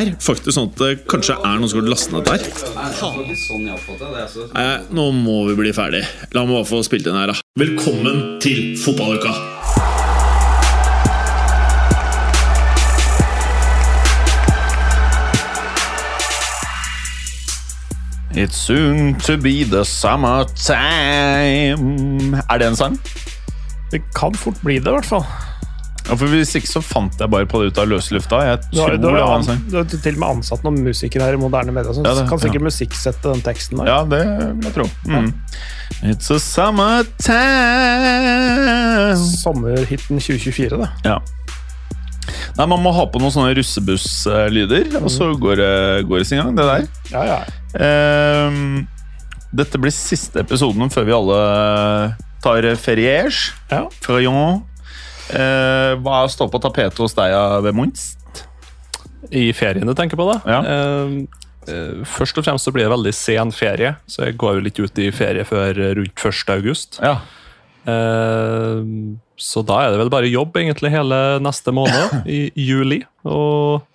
er faktisk sånn at det kanskje er noen som har lastet ned der. Nei, nå må vi bli ferdig. La meg bare få spilt inn her, da. Velkommen til fotballuka! It's soon to be the summer time Er det en sang? Det kan fort bli det, i hvert fall. Ja, for Hvis ikke så fant jeg bare på det ut av løse lufta. Jeg tror du, har, sang. du har til og med ansatt noen musikere her i moderne media som Ja, det- kan sikkert ja. musikksette den teksten der. Ja, det vil jeg tro. Mm. It's a summertime Sommerhiten 2024, da. Ja. Nei, Man må ha på noen sånne russebusslyder, og så går det, går det sin gang. det der. Ja, ja. Um, dette blir siste episoden før vi alle tar feriers. ja. Ferion. Eh, hva står på tapetet hos deg, ved Munst? I feriene, du jeg på, da? Ja. Eh, eh, først og fremst så blir det veldig sen ferie, så jeg går jo litt ut i ferie før rundt 1. august. Ja. Eh, så da er det vel bare jobb egentlig hele neste måned, i juli. Og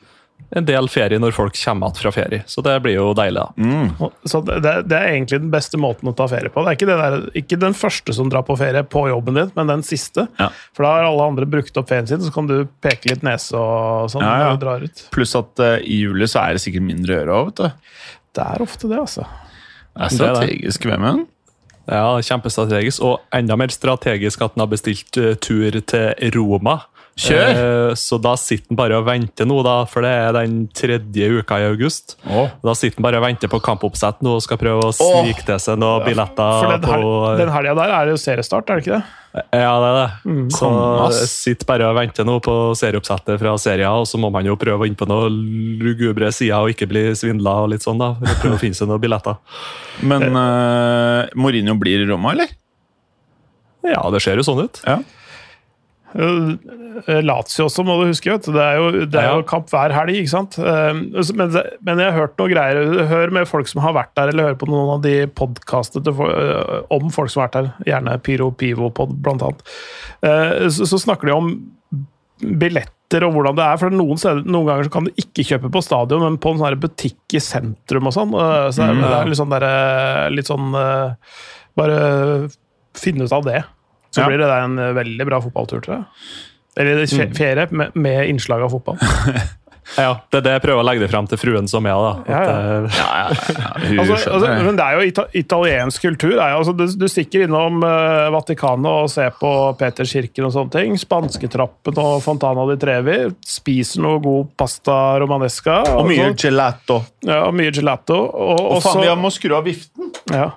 en del ferie når folk kommer igjen fra ferie. Så det blir jo deilig, da. Mm. Så det, det er egentlig den beste måten å ta ferie på. Det er ikke, det der, ikke den første som drar på ferie på jobben din, men den siste. Ja. For da har alle andre brukt opp ferien sin, så kan du peke litt nese og sånn Ja, ja. når du drar ut. Pluss at uh, i juli så er det sikkert mindre å gjøre òg, vet du. Det er ofte det, altså. Det er strategisk, Vemund. Ja, Kjempestrategisk. Og enda mer strategisk at den har bestilt uh, tur til Roma. Kjør! Eh, så da sitter han bare og venter nå, da, for det er den tredje uka i august. Oh. Da sitter han bare og venter på kampoppsett nå og skal prøve å snike til seg noen For billetter. For på, den helga der er det jo seriestart, er det ikke det? Ja, det er det. så jeg sitter bare og venter nå på serieoppsettet fra serien, og så må man jo prøve å inn på noen lugubre sider og ikke bli svindla og litt sånn, da. For å prøve å finne seg noen billetter. Men uh, Mourinho blir i Roma, eller? Ja, det ser jo sånn ut. Ja. Eh, Lazio også, må du huske. Vet. Det er jo, det er jo kamp hver helg, ikke sant. Eh, Men, men jeg har hørt noe greier. Hør med folk som har vært der, eller hør på noen av de podkastene om folk som har vært der. Gjerne Pyro Pivo-pod, blant annet. Eh, Så, så snakker de om billetter og hvordan det er. For noen, steder, noen ganger så kan du ikke kjøpe på stadion, men på en sånn butikk i sentrum og sånn. Eh, Så det er litt sånn der, Litt sånn eh, Bare finne ut av det. Så Ja. blir det en eh, veldig bra fotballtur, tror jeg. Eller ferie mm. med, med innslag av fotball. Ja, Det er det jeg prøver å legge det frem til fruen som er, da. At, Ja, ja. eh, Altså, altså, men det er jo ita italiensk kultur. Er jo, altså, du, du stikker innom uh, Vatikanet og ser på Peterskirken og sånne ting. Spansketrappen og Fontana di Trevi. Spiser noe god pasta romanesca. Og mye gelato. ja, og mye gelato. Og, Og og faen, vi må skru av viften! ja.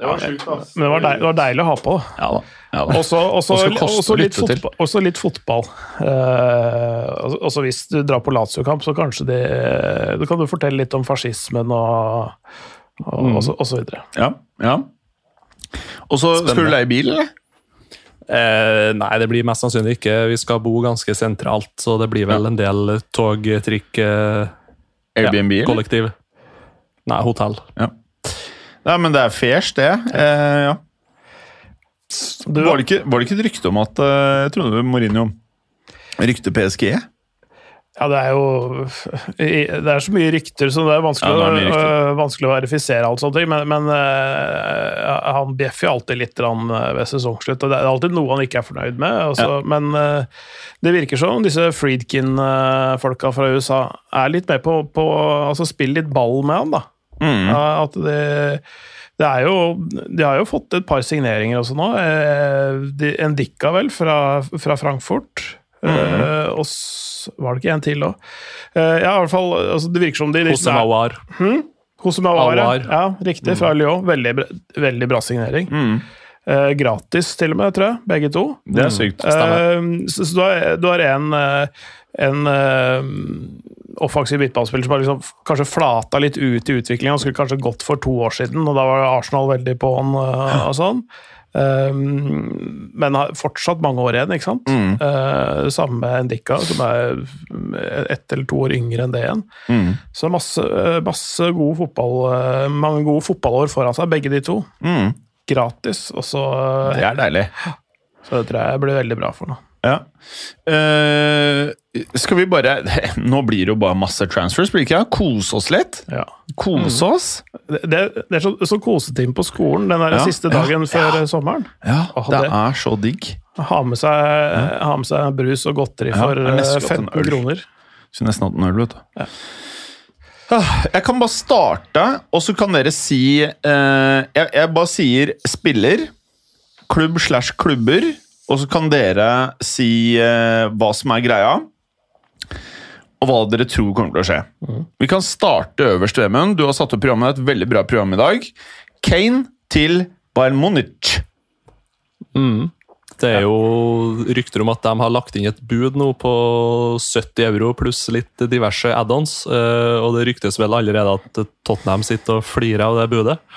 Det var sjukt, ass. Men det var, deil, det var deilig å ha på. Ja da. Ja, da. Også, også, Og så også, litt fotball, også litt fotball. Uh, altså- også hvis du drar på Lazio-kamp, så kanskje det Da kan du fortelle litt om fascismen og, og, Mm. og, så, og så videre. Ja. ja. Og så skal du leie bil, eller? eh, nei, det blir mest sannsynlig ikke. Vi skal bo ganske sentralt, så det blir vel en del tog, trikk, eh, Airbnb, ja, eller? kollektiv. Nei, hotell. Nei, men det er fairs, det. Eh, ja. Du, Var det, ikke, var det ikke et rykte om at eh, Jeg trodde Mourinho rykte PSG? ja, det er jo Det er så mye rykter, så det er vanskelig, Ja, det er øh, vanskelig å verifisere alt sånt, men, men uh, han bjeffer jo alltid litt ved sesongslutt. og Det er alltid noe han ikke er fornøyd med. altså, Men uh, det virker som disse Friedkin-folka fra USA er litt med på, på altså spille litt ball med han, da. Mm. At det, det er jo De har jo fått et par signeringer også nå. Eh, de, en Dikka, vel, fra, fra Frankfurt. Eh, og var det ikke en til òg? Eh, ja, i hvert fall, altså, det virker som de Hos Mawar. Hosumawar, ja. Riktig, fra Lyon. Veldig, veldig bra signering. Mm. Uh, gratis, til og med, tror jeg. Begge to. Det er sykt. Eh, så, så du har, én en, en offensiv midtbanespiller som har liksom kanskje flata litt ut i utviklinga. Skulle kanskje gått for to år siden, og da var Arsenal veldig på han eh, og sånn. Um, men har fortsatt mange år igjen, ikke sant? Eh, samme med Ndika, som er ett eller to år yngre enn det igjen. Mm. Så masse, masse gode fotball, eh, mange gode fotballår foran seg, begge de to. Mm. Gratis. Og så, Det er deilig. så det tror jeg blir veldig bra for noe. Ja. Uh, skal vi bare Nå blir det jo bare masse transfers, blir det ikke? Kose oss litt? Ja. Kose oss? Det, det, er så, så kosetime på skolen den der Ja, siste dagen før ja. eh, sommeren. Ja, Åh, det det- er så digg. Ha med seg, ha med seg brus og godteri for det er eh, nesten 15 kroner. Skulle nesten hatt en øl, vet du. Ah, Jeg kan bare starte, og så kan dere si uh, jeg, jeg bare sier spiller, klubb slash klubber, og så kan dere si eh, hva som er greia, og hva dere tror kommer til å skje. Vi kan starte øverst, Vemund. Du har satt opp programmet, et veldig bra program i dag. Kane til Bayern Munich. Det er jo rykter om at de har lagt inn et bud nå på 70 euro pluss litt diverse add-ons. eh, Og det ryktes vel allerede at Tottenham sitter og flirer av det budet.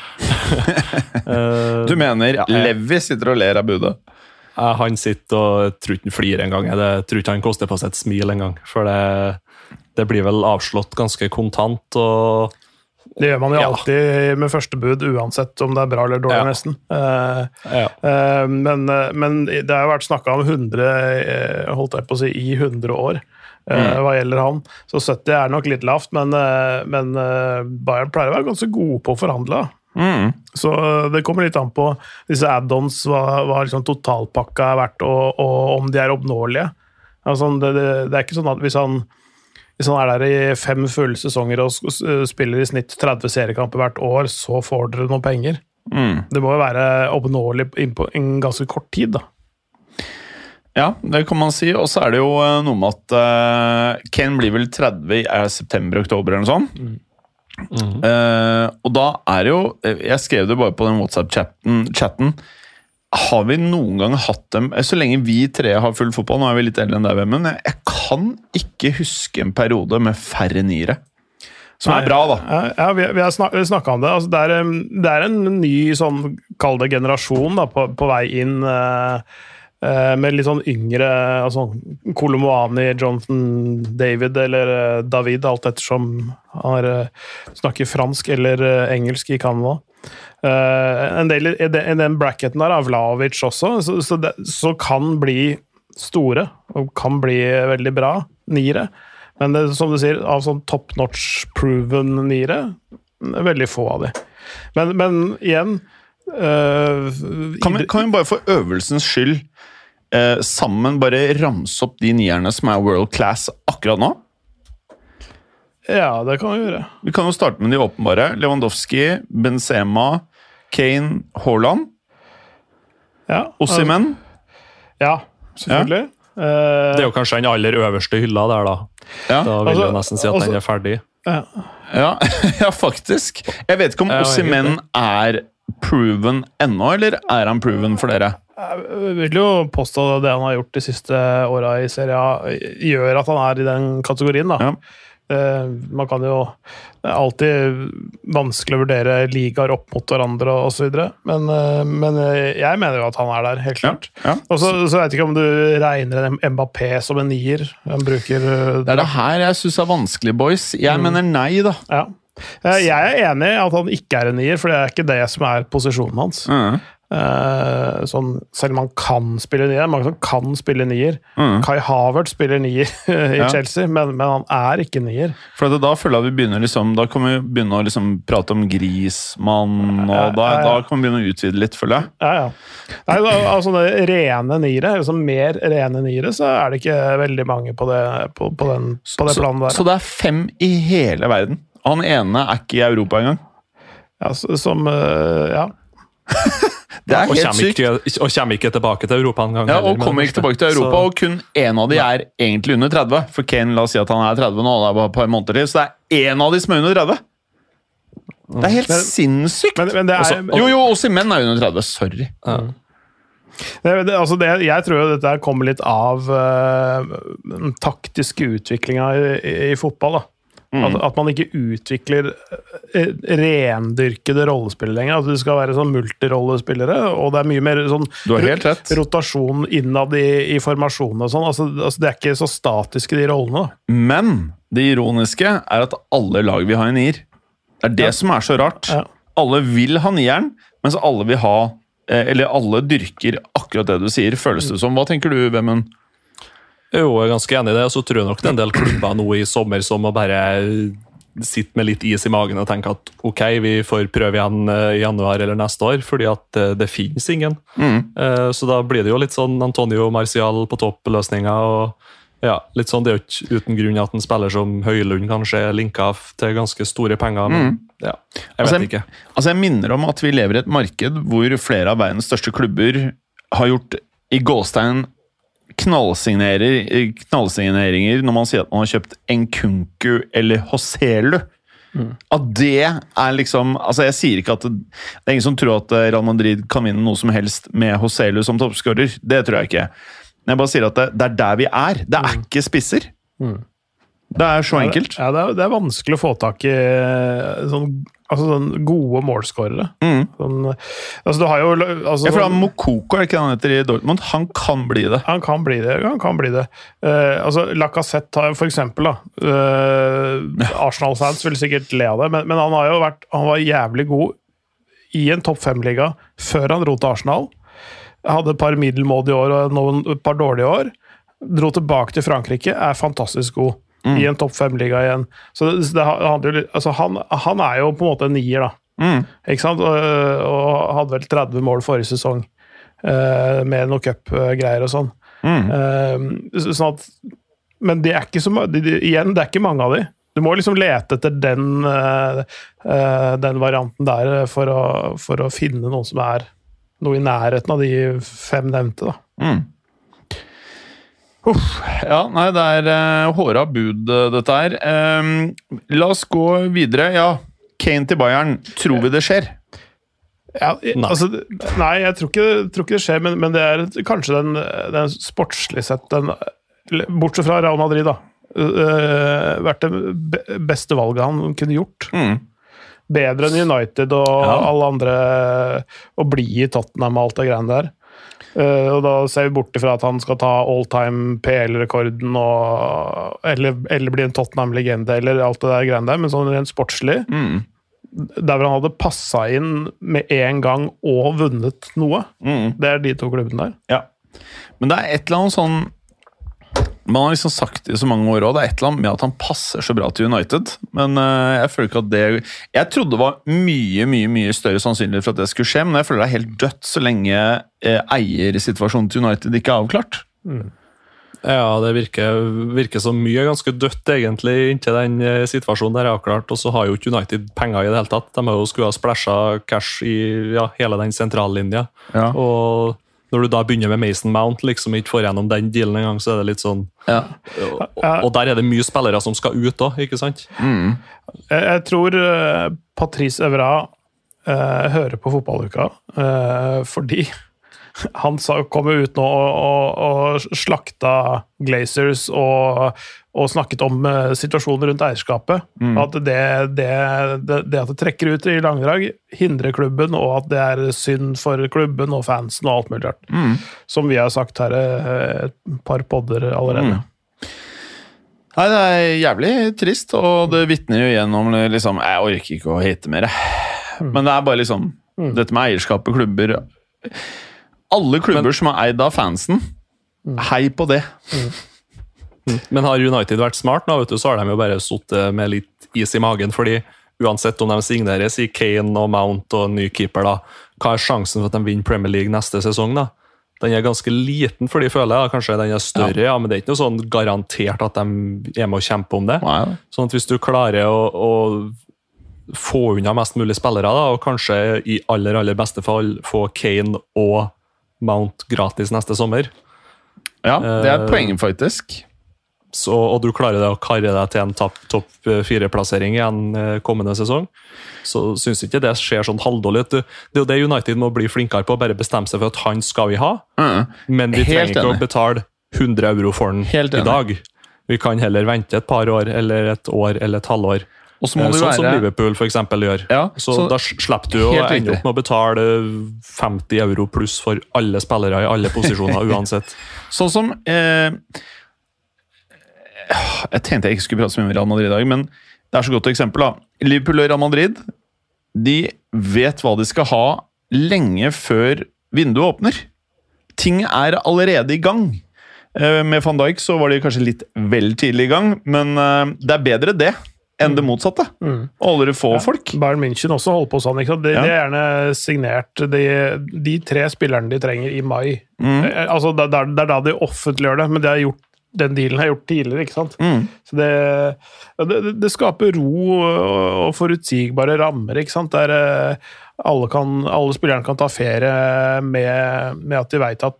Eh, Du mener Ja, Levi sitter og ler av budet? Han sitter og tror ikke han flirer engang. Jeg tror ikke han koster på seg et smil engang. For det, det blir vel avslått ganske kontant. og Det gjør man jo Ja. alltid med første bud, uansett om det er bra eller dårlig, Ja. nesten. Eh, ja. eh, men, eh, men det har jo vært snakka om 100, eh, holdt jeg på å si, i 100 år. eh, Hva gjelder han. Så 70 er nok litt lavt, men, men Bayern pleier å være ganske gode på å forhandle. Mm. Så det kommer litt an på disse add-ons, hva, hva liksom totalpakka er verdt, og, og om de er oppnåelige. Altså, det, det, det er ikke sånn at hvis han, hvis han er der i fem fulle sesonger og s- spiller i snitt 30 seriekamper hvert år, så får dere noen penger. Mm. Det må jo være oppnåelig på en ganske kort tid, da. Ja, det kan man si. Og så er det jo eh, noe med at uh, Ken blir vel 30 i eh, september-oktober eller noe sånt. Eh, og da er det jo eh, Jeg skrev det bare på den WhatsApp-chatten. chatten, Har vi noen gang hatt dem eh, Så lenge vi tre har full fotball, nå er vi litt eldre enn deg, Men jeg, jeg kan ikke huske en periode med færre niere. Som er bra, da. Ja, vi, vi har snak, snakka om det. Altså, det, er, um, det er en ny sånn, kall det generasjon, da, på, på vei inn. eh, eh, med litt sånn yngre altså Kolomoani, Jonathan David eller eh, David, alt ettersom han har, eh, snakker fransk eller eh, engelsk i Canada. Eh, en del i den, bracketen der er Vlaovic også, så, så, det, så kan bli store og kan bli veldig bra niere. Men det, som du sier, av sånn top notch proven niere, er veldig få av de. Men, men igjen øh, Kan vi, kan vi bare for øvelsens skyld eh, sammen bare ramse opp de nierne som er world class akkurat nå? Ja, det kan vi gjøre. Vi kan jo starte med de åpenbare. Lewandowski, Benzema, Kane, Haaland, Ja, Ossimen. Ja, selvfølgelig. Det er Eh, jo kanskje den aller øverste hylla der, da. Ja, Da vil Altså, jeg nesten si at altså- den er ferdig. ja, ja, faktisk. Jeg vet ikke om Ja, Ossimen er proven ennå, eller er han proven for dere? jeg vil jo påstå det han har gjort de siste åra i Serie A, gjør at han er i den kategorien, da. Ja. Eh, man kan jo Det er alltid vanskelig å vurdere ligaer opp mot hverandre osv., men, eh, men jeg mener jo at han er der, helt klart. Ja. Og så, så jeg ikke om du regner en Mbappé som en nier. Han bruker eh, Det er det her jeg syns er vanskelig, boys. Jeg mener nei, da. Ja. Eh, Jeg er enig i at han ikke er en nier, for det er ikke det som er posisjonen hans. Mm. Eh, sånn, selv om han kan spille nier, det er mange som kan spille nier. Mm. Kai Havert spiller nier i Ja. Chelsea, men, men han er ikke nier. For da føler jeg vi begynner liksom Da kan vi begynne å liksom prate om Grismann, og da, ja, ja. da kan vi begynne å utvide litt, føler jeg. Ja, ja. Nei, da- altså det rene niere, liksom mer rene niere, så er det ikke veldig mange på det, på, på den, på det Så, planet der. så det er fem i hele verden. Han ene er ikke i Europa engang. ja, som eh, Ja. Det er ja, helt sykt. ikke, og kommer ikke tilbake til Europa engang. Ja, og kommer ikke tilbake til. Europa, Så- og kun én av de er egentlig under 30. For Kane, la oss si at han er 30 nå, det er bare et par måneder til, så det er én av de som er under 30. Det er helt Men- sinnssykt! Men, men det er Også- Jo, jo, også menn er under 30. Sorry. Ja. Det, det, altså det, jeg tror jo dette kommer litt av uh, den taktiske utviklinga i, i, i fotball. da. At, at man ikke utvikler eh, rendyrkede rollespillere lenger. At det skal være sånn multirollespillere, og det er mye mer sånn Du rotasjon innad i, i formasjonen og sånn. Altså, altså, det er ikke så statiske, de rollene. da. Men det ironiske er at alle lag vil ha en nier. Det er det som er så rart. Ja. Alle vil ha nieren, mens alle vil ha eh, Eller alle dyrker akkurat det du sier, føles det som. Hva tenker du, Vemund? Jo, jeg er ganske enig i det. Og så tror jeg nok det er en del klubber nå i sommer som må bare sitte med litt is i magen og tenke at ok, vi får prøve igjen eh, i januar eller neste år, fordi at eh, det finnes ingen. Mm. Så da blir det jo litt sånn Antonio Marcial på topp-løsninga. og ja, litt sånn, Det er jo ikke uten grunn at en spiller som Høylund kanskje er linka til ganske store penger. men ja, jeg Altså, vet ikke. Altså Jeg minner om at vi lever i et marked hvor flere av verdens største klubber har gjort i gåstein knallsigneringer når man sier at man har kjøpt Nkunku eller Hoselu. At det er liksom altså Jeg sier ikke at det, det er ingen som tror at eh, Real Madrid kan vinne noe som helst med Hoselu som toppskårer. Det tror jeg ikke. Men jeg bare sier at det, det er der vi er. Det er ikke spisser. Det er så enkelt. Ja, det, er, det er vanskelig å få tak i eh, sånn, altså, sånn gode målskårere. Mm. Sånn, altså, du har jo altså, ja, sånn- Mokoko er ikke han heter i Dortmund. Han kan bli det. Han kan bli det. Han kan bli det. Uh, altså, Lacassette har jo for eksempel da, eh, Arsenal-fans vil sikkert le av det, men, men han har jo vært Han var jævlig god i en topp fem-liga før han dro til Arsenal. Hadde et par middelmådige år og noen, et par dårlige år. Dro tilbake til Frankrike, er fantastisk god. I en topp fem-liga igjen. Så det, det handler altså han, han er jo på en måte en nier, da. Mm. Ikke sant? Og, og hadde vel 30 mål forrige sesong, uh, med noe cupgreier og sånn. Mm. Uh, sånn at, men de er ikke så de, de, igjen, det er ikke mange av de. Du må liksom lete etter den, eh, den varianten der for å, for å finne noen som er noe i nærheten av de fem nevnte. da. Mm. Uff, ja, nei, det er uh, håra bud, uh, dette her. Um, la oss gå videre. Ja, Kane til Bayern. Tror vi det skjer? Ja, Nei. Altså, nei, jeg tror ikke, tror ikke det skjer, men, men det er kanskje den, den sportslig sett den, Bortsett fra Real Madrid, da. Uh, vært det beste valget han kunne gjort. Mm. Bedre enn United og Ja. alle andre å bli i Tottenham og alt det greiene der. Eh, og da ser vi bort ifra at han skal ta all time PL-rekorden og eller, eller bli en Tottenham-legende eller alt det der greiene der, men sånn rent sportslig Mm. der hvor han hadde passa inn med en gang og vunnet noe. Mm. Det er de to klubbene der. Ja. Men det er et eller annet sånn Man har liksom sagt i så mange år òg. Det er et eller annet med at han passer så bra til United. Men eh, jeg føler ikke at det Jeg trodde det var mye mye, mye større sannsynlighet for at det skulle skje, men jeg føler det er helt dødt så lenge eh, eiersituasjonen til United ikke er avklart. Ja, det virker, virker som mye ganske dødt, egentlig, inntil den eh, situasjonen der er avklart. Og så har jo ikke United penger i det hele tatt. De har jo skulle ha splæsja cash i ja, hele den sentrallinja. Ja. Og når du da begynner med Mason Mount, liksom ikke får gjennom den dealen engang, så er det litt sånn Ja. Og, og der er det mye spillere som skal ut òg, ikke sant? Mm. Jeg, jeg tror eh, Patrice Evra eh, hører på fotballuka eh, fordi han sa, kom ut nå og, og, og slakta Glazers og, og snakket om eh, situasjonen rundt eierskapet. At det, det, det, det at det trekker ut i langdrag, hindrer klubben, og at det er synd for klubben og fansen og alt mulig rart. Som vi har sagt her eh, et par podder allerede. Nei, det er jævlig trist, og det vitner jo igjen om liksom, Jeg orker ikke å hate mer, jeg. Men det er bare liksom Dette med eierskap og klubber Alle klubber som er eid av fansen, hei på det. Men har United vært smart nå, vet du, så har de jo bare sittet med litt is i magen. fordi uansett om de signerer i Kane og Mount og ny keeper, da, hva er sjansen for at de vinner Premier League neste sesong? da? Den er ganske liten for de, føler jeg. Kanskje den er større, ja. men det er ikke noe sånn garantert at de er med å kjempe om det. Nei. Sånn at hvis du klarer å, å få unna mest mulig spillere, da, og kanskje i aller aller beste fall få Kane og Mount gratis neste sommer Ja, det er Eh, poenget, faktisk. Så, og du klarer det å karre deg til en topp top fire-plassering igjen en kommende sesong, så syns ikke det ser sånn halvdårlig. Det er jo det United må bli flinkere på, bare bestemme seg for at han skal vi ha. Mm. Men vi trenger ikke å betale 100 euro for den Helt i dag. Vi kan heller vente et par år, eller et år, eller et halvår. Og så må Eh, Sånn som Liverpool for eksempel gjør. Ja, så, så- da slipper du å ende opp med å betale 50 euro pluss for alle spillere i alle posisjoner uansett. Sånn som eh, Jeg tenkte jeg ikke skulle prate så mye om Real Madrid i dag, men det er så godt eksempel. da. Liverpool og Real Madrid de vet hva de skal ha lenge før vinduet åpner. Ting er allerede i gang. Eh, Med van Dijk så var de kanskje litt vel tidlig i gang, men eh, det er bedre det enn det motsatte. Mm. Aldri få få folk. Bayern München også holder på sånn. De, Ja. de er gjerne signert de, de tre spillerne de trenger, i mai. Mm. Eh, Altså, det er- det er da de offentliggjør det, men det er gjort, den dealen er gjort tidligere. ikke sant? Mm. Så det, det, det- skaper ro og, og forutsigbare rammer, ikke sant? der eh, alle, kan, alle spillerne kan ta ferie med, med at de veit at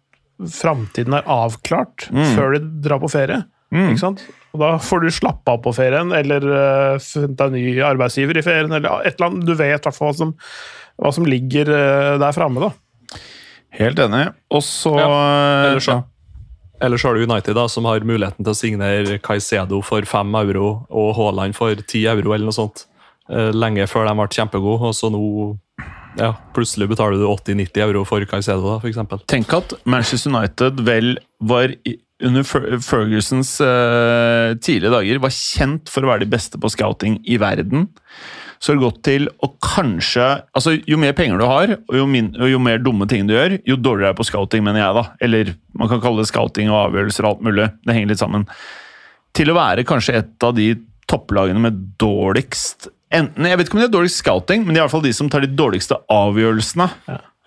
framtiden er avklart Mm. før de drar på ferie. Ikke sant? Og da får du slappe av på ferien, eller uh, funnet deg en ny arbeidsgiver i ferien, eller et eller annet. Du vet i hvert fall hva som, hva som ligger uh, der framme, da. Helt enig. Og så Ellers, ja. Så- har du United, da, som har muligheten til å signere Caicedo for 5 euro og Haaland for 10 euro, eller noe sånt. eh, Lenge før de ble kjempegode, og så nå ja, plutselig betaler du 80-90 euro for Caicedo, da, eksempel. Tenk at Manchester United vel var under Fergusons uh, tidlige dager var kjent for å være de beste på scouting i verden. Så har det gått til å kanskje altså Jo mer penger du har, og jo, min, og jo mer dumme ting du gjør, jo dårligere er på scouting, mener jeg. da. Eller man kan kalle det scouting og avgjørelser og alt mulig. Det henger litt sammen. Til å være kanskje et av de topplagene med dårligst Enten, Jeg vet ikke om de har dårligst scouting, men de er i hvert fall de som tar de dårligste avgjørelsene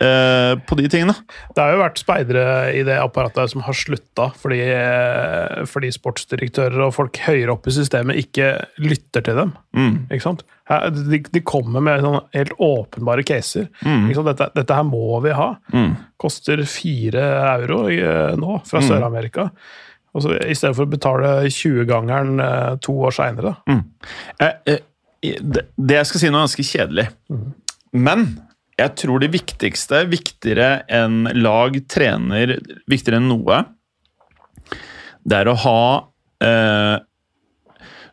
eh, på de tingene. Det har jo vært speidere i det apparatet som har slutta fordi, eh, fordi sportsdirektører og folk høyere opp i systemet ikke lytter til dem. Ikke sant? De, de kommer med sånne helt åpenbare caser. Ikke sant? Dette, dette her må vi ha. Koster fire euro eh, nå fra Sør-Amerika. I stedet for å betale 20-gangeren eh, to år seinere. Eh, eh, det, det jeg skal si nå, er ganske kjedelig. Men jeg tror det viktigste, viktigere enn lag, trener, viktigere enn noe, det er å ha eh,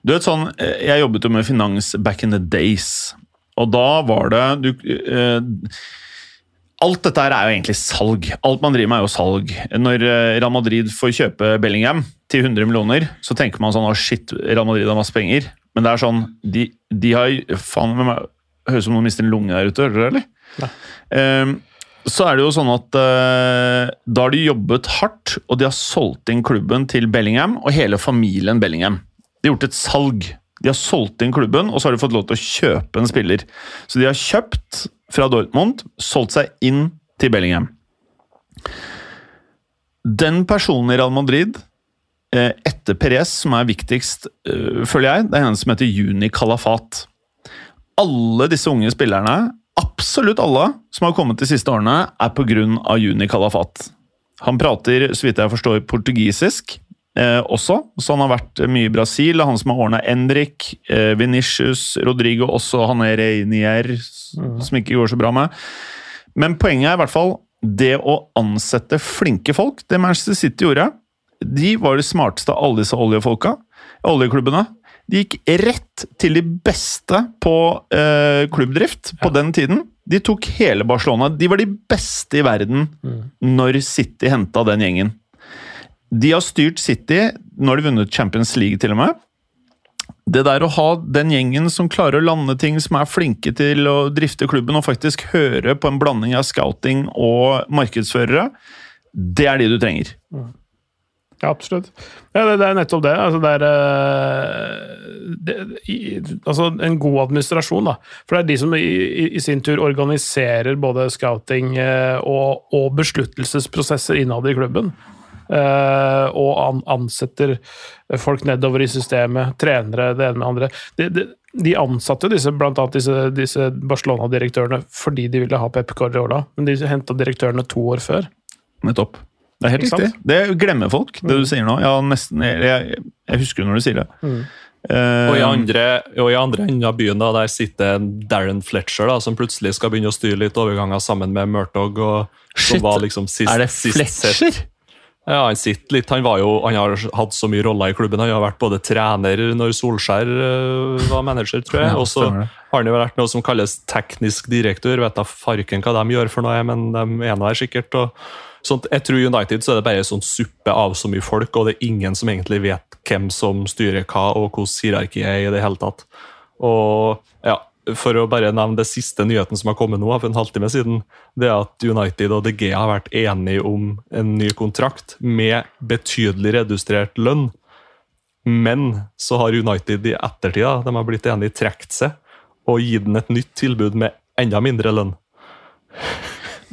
Du vet sånn eh, Jeg jobbet jo med finans back in the days. Og da var det du, eh, Alt dette er jo egentlig salg. Alt man driver med, er jo salg. Når eh, Real Madrid får kjøpe Bellingham til 100 millioner, så tenker man sånn Å, shit, Real Madrid har masse penger. Men det er sånn De, de har Faen, hvem er Høres ut som noen mister en lunge der ute, hører dere, eller? Ehm, så er det jo sånn at uh, da har de jobbet hardt, og de har solgt inn klubben til Bellingham og hele familien Bellingham. De har gjort et salg. De har solgt inn klubben, og så har de fått lov til å kjøpe en spiller. Så de har kjøpt fra Dortmund, solgt seg inn til Bellingham. Den personen i Real Madrid eh, etter Perez som er viktigst, eh, føler jeg, det er en som heter Juni Kalafat. Alle disse unge spillerne, absolutt alle som har kommet de siste årene, er pga. Juni Kalafat. Han prater, så vidt jeg forstår, portugisisk eh, også, så han har vært mye i Brasil. Han som har ordna Endrik, eh, Venitius, Rodrigo, også han er Reinier, som ikke går så bra med. Men poenget er i hvert fall det å ansette flinke folk. Det Manchester City gjorde, de var det smarteste av alle disse oljefolka, oljeklubbene. De gikk rett til de beste på eh, klubbdrift på den tiden. De tok hele Barcelona. De var de beste i verden når City henta den gjengen. De har styrt City, nå har de vunnet Champions League til og med. Det der å ha den gjengen som klarer å lande ting, som er flinke til å drifte klubben og faktisk høre på en blanding av scouting og markedsførere, det er de du trenger. Ja, absolutt. Ja, det, det er nettopp det. Altså, det er eh, det, i, altså, en god administrasjon, da. For det er de som i, i, sin tur organiserer både scouting eh, og, og besluttelsesprosesser innad i klubben. Uh, og an, ansetter folk nedover i systemet, trenere, det ene med andre. De, de, de ansatte disse, blant annet disse, disse Barcelona-direktørene fordi de ville ha Pep Guardiola, men de henta direktørene to år før. Nettopp. Det er helt riktig. sant? Det glemmer folk, det du sier nå. Ja, nesten, jeg, jeg husker jo når du sier det. Eh, Og i andre, og i andre enden av byen da, der sitter Darren Fletcher, da, som plutselig skal begynne å styre litt overganger sammen med Murtog. Og, som Shit, var liksom sist, er det. Fletcher? Ja, Han sitter litt, han, var jo, han har hatt så mye roller i klubben. Han har vært både trener når Solskjær uh, var manager, tror jeg. Og så har han jo vært noe som kalles teknisk direktør. Vet da farken hva de gjør for noe, men de er nå her sikkert. og sånt. Jeg tror United så er det bare sånn suppe av så mye folk, og det er ingen som egentlig vet hvem som styrer hva, og hvordan hierarkiet er i det hele tatt. Og ja, For å bare nevne det siste nyheten som har kommet nå, for en halvtime siden, det er at United og DG har vært enige om en ny kontrakt med betydelig redusert lønn. Men så har United i ettertida de har blitt enige, trukket seg og gitt den et nytt tilbud med enda mindre lønn.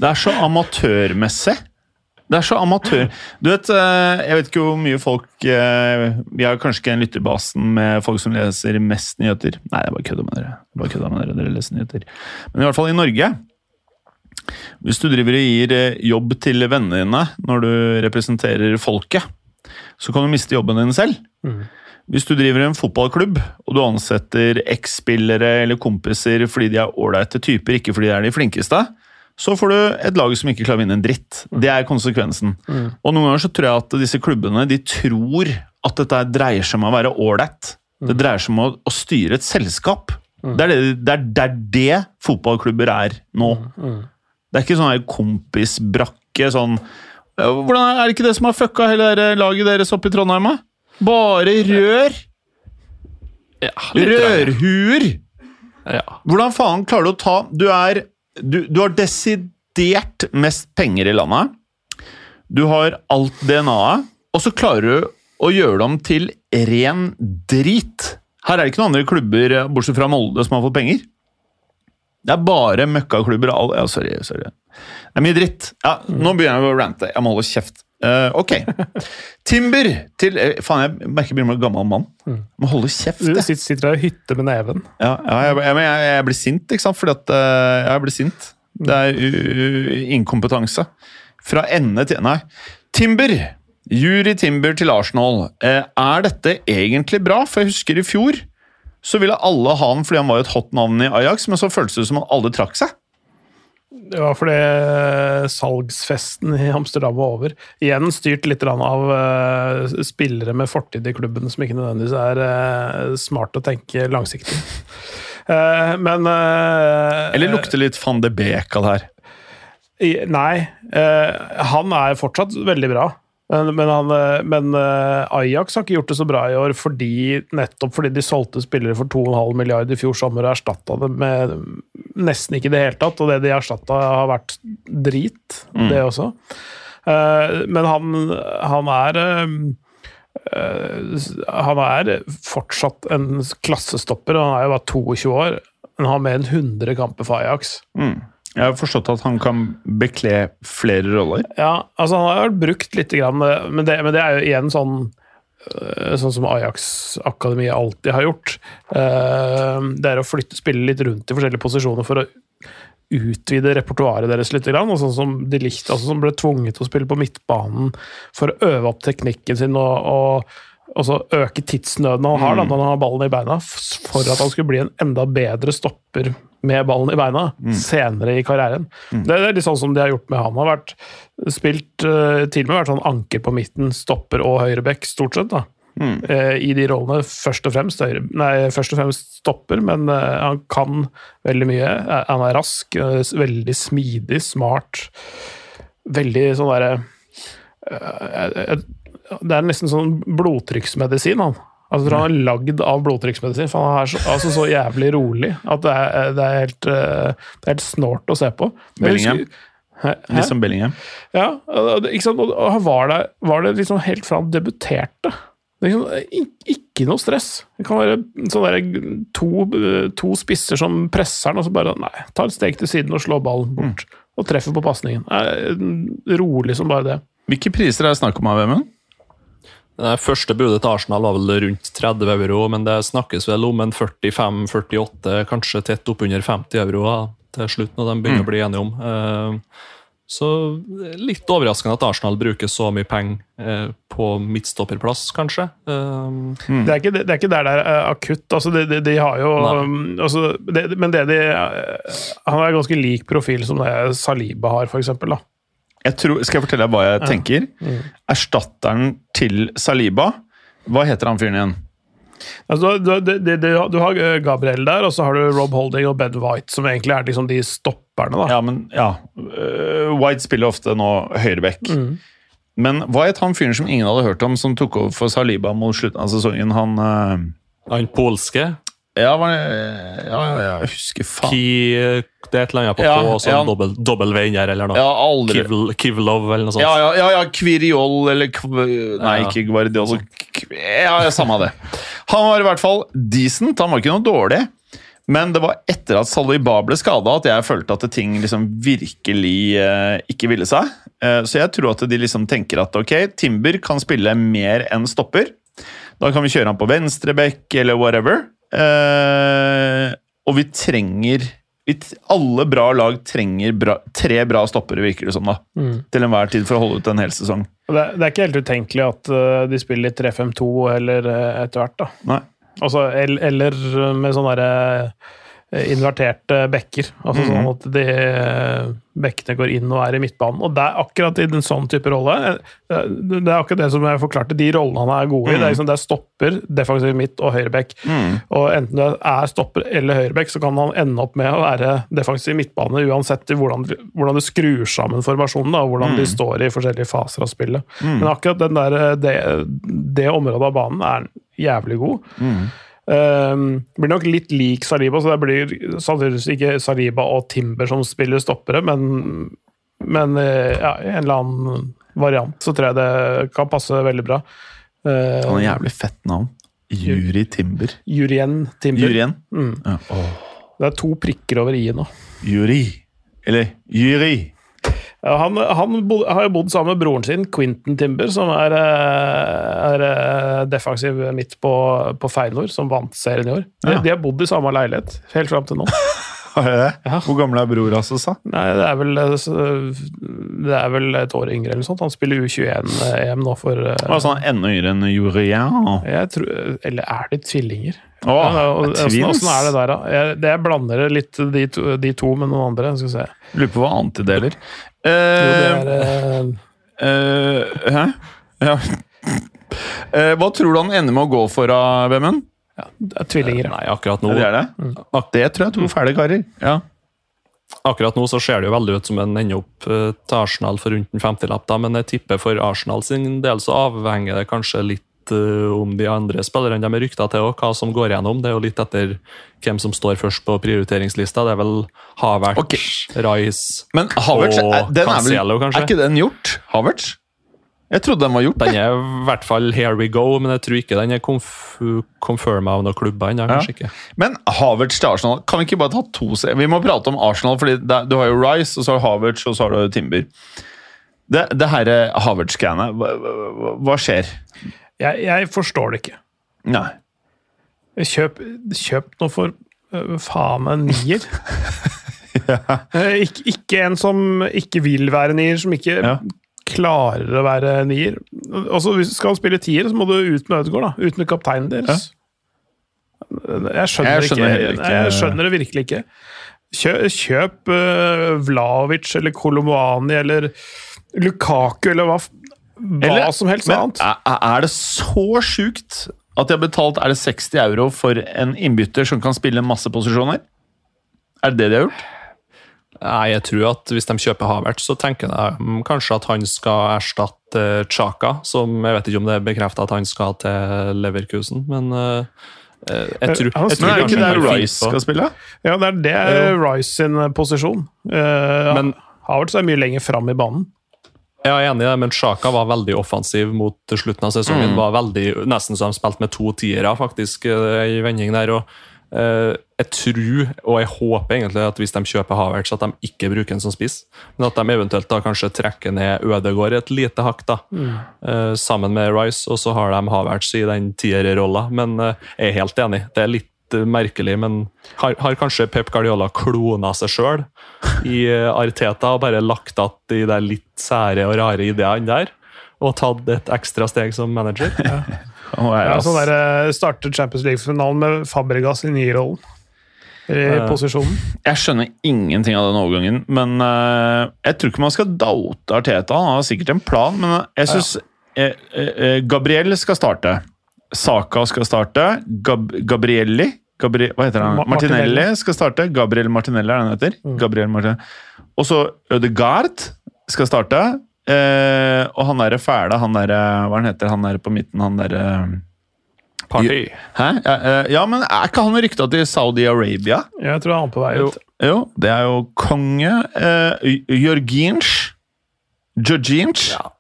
Det er så amatørmessig. Det er så amatør. Du vet, eh, Jeg vet ikke hvor mye folk eh, Vi har kanskje ikke den lytterbasen med folk som leser mest nyheter. Nei, jeg bare kødder med dere. Jeg bare kødder med dere, dere leser nyheter. Men i hvert fall i Norge Hvis du driver og gir eh, jobb til vennene dine når du representerer folket, så kan du miste jobben din selv. Hvis du driver en fotballklubb og du ansetter eks-spillere eller kompiser fordi de er ålreite typer, ikke fordi de er de flinkeste, så får du et lag som ikke klarer å vinne en dritt. Det er konsekvensen. Og noen ganger så tror jeg at disse klubbene de tror at dette dreier seg om å være ålreit. Det dreier seg om å, å styre et selskap. Det, er det, det, er, det er det fotballklubber er nå. Det er ikke sånn kompisbrakke sånn Hvordan Er det ikke det som har fucka hele laget deres oppe i Trondheim? Bare rør! Rørhuer! Ja. Hvordan faen klarer du å ta Du er Du, du har desidert mest penger i landet. Du har alt DNA-et, og så klarer du å gjøre dem til ren drit. Her er det ikke noen andre klubber, bortsett fra Molde, som har fått penger. Det er bare møkkaklubber. Ja, sorry, sorry. Det er mye dritt. Ja, Nå begynner jeg å rante. Jeg må holde kjeft. Eh, ok. Timber til eh, Faen, jeg merker jeg begynner å bli gammel mann. Må holde kjeft. Du jeg. sitter, sitter der og hytter med neven. Ja, ja jeg, jeg, jeg, blir sint, ikke sant? Fordi at eh, jeg blir sint. Det er uh, inkompetanse. Fra ende til Nei. Timber. Jury Timber til Arsenal. Er dette egentlig bra? For jeg husker i fjor så ville alle ha han fordi han var et hot navn i Ajax, men så føltes det som han alle trakk seg. Det var fordi salgsfesten i Amsterdam var over. Igjen styrt litt av eh, spillere med fortid i klubben som ikke nødvendigvis er eh, smart å tenke langsiktig. Eh, men eh, Eller lukter litt van de Beek av det her. Nei. eh, han er fortsatt veldig bra. Men, men, han, eh, men eh, Ajax har ikke gjort det så bra i år fordi, nettopp fordi de solgte spillere for 2,5 milliarder i fjor sommer og erstatta det med nesten ikke i det hele tatt. Og det de erstatta, har vært drit, det også. Eh, men han, han er Han er fortsatt en klassestopper, og han er jo bare 22 år. Han har mer enn 100 kamper for Ajax. Jeg har forstått at han kan bekle flere roller. Ja, altså han har vært brukt litt, grann, men det, men det er jo igjen sånn øh, Sånn som Ajax-akademiet alltid har gjort. Eh, Det er å flytte spille litt rundt i forskjellige posisjoner for å utvide repertoaret deres litt. Og sånn som de likte, altså som ble tvunget til å spille på midtbanen for å øve opp teknikken sin og, og øke tidsnøden han har da, når han har ballen i beina, for at han skulle bli en enda bedre stopper med ballen i beina senere i karrieren. Det er litt sånn som de har gjort med han. Han har vært spilt eh, til og med vært sånn anker på midten, stopper og høyreback, stort sett. da. Eh, I de rollene først og fremst høyre, nei, først og fremst stopper, men eh, han kan veldig mye. Han er rask, veldig smidig, smart. Veldig sånn derre Det er nesten sånn blodtrykksmedisin, han. Altså, tror han er lagd av blodtrykksmedisin, for han er så, altså, så jævlig rolig at det er, det er, helt, eh, det er helt snålt å se på. Bellingham. Litt som Bellingham. Ja, ikke sant? og han var der var det liksom helt fra han debuterte. Er Liksom, ikke noe stress. Det kan være sånn der, to, to spisser som presser han, og så bare nei, ta et steg til siden og slå ballen bort. Og treffer på pasningen. Rolig som bare det. Hvilke priser er det snakk om av Vemund? Det første budet til Arsenal var vel rundt 30 euro, men det snakkes vel om en 45-48, kanskje tett oppunder 50 euro til slutt, når de begynner å bli enige om. Eh, Så eh, litt overraskende at Arsenal bruker så mye penger eh, på midtstopperplass, kanskje. Mm. Det, er ikke, det er ikke der det er eh, akutt. Altså, de, de, de har jo um, altså, det, Men det de eh, Han er ganske lik profil som det Saliba har, for eksempel, da. Jeg tror, skal jeg fortelle deg hva jeg tenker? Erstatteren til Saliba Hva heter han fyren igjen? Altså, du, du, du, du, har eh, Gabriel der, og så har du Rob Holding og Ben White, som egentlig er liksom de stopperne. da. Ja, men ja. øh, White spiller ofte nå høyreback. Men hva het han fyren som ingen hadde hørt om, som tok over for Saliba mot slutten av sesongen? Han uh... han polske ja, var, ja, ja, ja, jeg husker faen. Ki, Det er et eller annet på Ja, K, og så ja. dobbel, dobbel V inni her, eller noe. Ja, aldri Kivl, Kivlov, eller noe sånt. Ja, ja, ja, ja Kviriol eller kv... Nei, Ja. ikke Guardiol. K- Ja, ja, samme det. Han var i hvert fall decent. Han var ikke noe dårlig. Men det var etter at Saliba ble skada at jeg følte at ting liksom virkelig eh, ikke ville seg. Eh, så jeg tror at de liksom tenker at ok, Timber kan spille mer enn stopper. Da kan vi kjøre han på venstrebekk eller whatever. Eh, og vi trenger vi, Alle bra lag trenger bra, tre bra stoppere, virker det som. da til enhver tid for å holde ut en hel sesong. Det, det er ikke helt utenkelig at uh, de spiller 3-5-2 eller uh, etter hvert. da. Nei. Altså, el- eller med sånne derre, eh, inverterte bekker. Altså Sånn at de eh, bekkene går inn og er i midtbanen. Og det er akkurat i en sånn type rolle eh, Det er akkurat det som jeg forklarte. De rollene han er gode i. Det er liksom det er stopper, defensiv midt og høyrebekk. Og enten det er stopper eller høyrebekk, så kan han ende opp med å være defensiv midtbane uansett hvordan, hvordan du skrur sammen formasjonen da, og hvordan de står i forskjellige faser av spillet. Men akkurat den der, eh, det, det området av banen er jævlig god. Um, blir nok litt lik Saliba, så det blir sannsynligvis ikke Saliba og Timber som spiller stoppere, men, men eh, ja, en eller annen variant så tror jeg det kan passe veldig bra. Uh, Han har jævlig fett navn. Juri Timber. Jurien Timber. Jurien? Mm. Ja. Oh. Det er to prikker over i-en nå. Juri. Eller Juri. Han han bod, har jo bodd sammen med broren sin, Quentin Timber, som er, eh, er eh, defensiv midt på, på Feinor, som vant serien i år. De, Ja. de har bodd i samme leilighet helt fram til nå. Ja. Hvor gammel er bror hans, sa? Nei, det er vel eh, Det er vel et år yngre eller sånt. Han spiller U21-EM nå for uh, Altså, han er enda yngre enn Jurien. Eller er de tvillinger? Åh, Ja, og- er åssen- er det der, da? Jeg, det jeg blander litt de to, de to med noen andre. Lurer på hva annet de deler. Jo, Eh, er uh... eh, hæ? Ja. Eh, hva tror du han ender med å gå for, av Vemund? ja, det er tvillinger. Nei, akkurat nå, Det er det? Det tror jeg er to fæle karer. Ja. akkurat nå så ser det jo veldig ut som en ender opp til Arsenal for rundt en 50-lapp, da, men jeg tipper for Arsenal sin del så avhenger det kanskje litt eh, om de andre spillerne de er rykta til, og hva som går gjennom. Det er jo litt etter hvem som står først på prioriteringslista. Det er vel Havertz, okay. Rice Men Havertz, Og er, den er, vel, kanskje? er ikke den gjort? Havertz? Jeg trodde den var gjort. Den er i hvert fall here we go, men jeg tror ikke den er konf confirma av noen klubber ennå. ikke. Men Havertz til Arsenal, kan vi ikke bare ta to se- Vi må prate om Arsenal, fordi du har jo Rice, og så har du Havertz, og så har du Timber. Det, det herre Havertz-greiene, hva, hva skjer? Jeg, jeg forstår det ikke. Nei. Kjøp, kjøp noe for uh, faen meg nier. ja. ikke, ikke en som ikke vil være nier, som ikke Ja. klarer å være nier. Også, hvis du skal spille tier, så må du ut med Ødegaard, da. Ut med kapteinen deres. Jeg skjønner, Jeg skjønner ikke, ikke- jeg skjønner det virkelig ikke. Kjøp, kjøp uh, Vlaovic eller Kolomoani eller Lukaku eller hva, hva Eller- som helst Men annet. er, er det så sjukt at de har betalt er det 60 euro for en innbytter som kan spille masse posisjoner? Er det det de har gjort? Nei, jeg tror at hvis de kjøper Havert, så tenker jeg mm, kanskje at han skal erstatte Chaka, som jeg vet ikke om det er bekrefta at han skal til Leverkusen, men eh, eh, jeg tror, Han jeg Men tror er det ikke han der Rice skal spille? Ja, det er det er Rice sin eh, posisjon. Uh, Men- Havertz er mye lenger fram i banen. Jeg er enig i det, men Sjaka var veldig offensiv mot slutten av sesongen. var veldig, Nesten så de spilte med to tiere, faktisk, eh, i vending der. og uh, Jeg tror, og jeg håper egentlig at hvis de kjøper Havertz, at de ikke bruker den som spiss, men at de eventuelt da kanskje trekker ned Ødegård et lite hakk, da, eh, sammen med Rice, og så har de Havertz i den tierrolla. Men uh, jeg er helt enig. Det er litt litt eh, merkelig, men har, har kanskje Pep Guardiola klona seg sjøl i eh, Arteta og bare lagt att de der litt sære og rare ideene der? Og tatt et ekstra steg som manager? Ja. Oh, Ja, sånn der, startet Champions League-finalen med Fabregas i nye rollen. I posisjonen. Jeg skjønner ingenting av den overgangen, men eh, jeg tror ikke man skal doute Arteta. Han har sikkert en plan, men jeg syns eh, eh, Gabriel skal starte. Saka skal starte. Gab Gabrielli Gabri Hva heter han? Ma- Martinelli Martinelli. skal starte. Gabriel Martinelli er det han heter. Mm. Gabriel Martinelli. Og så Ødegaard skal starte. Eh, og han derre fæle, han derre Hva han heter han der på midten? Han derre Party. Hæ? Ja, eh, ja, men er ikke han rykta til Saudi-Arabia? Jeg tror han er på vei Jo. ut. Jo, det er jo konge. Eh, Jørginch. Jørginch. Ja.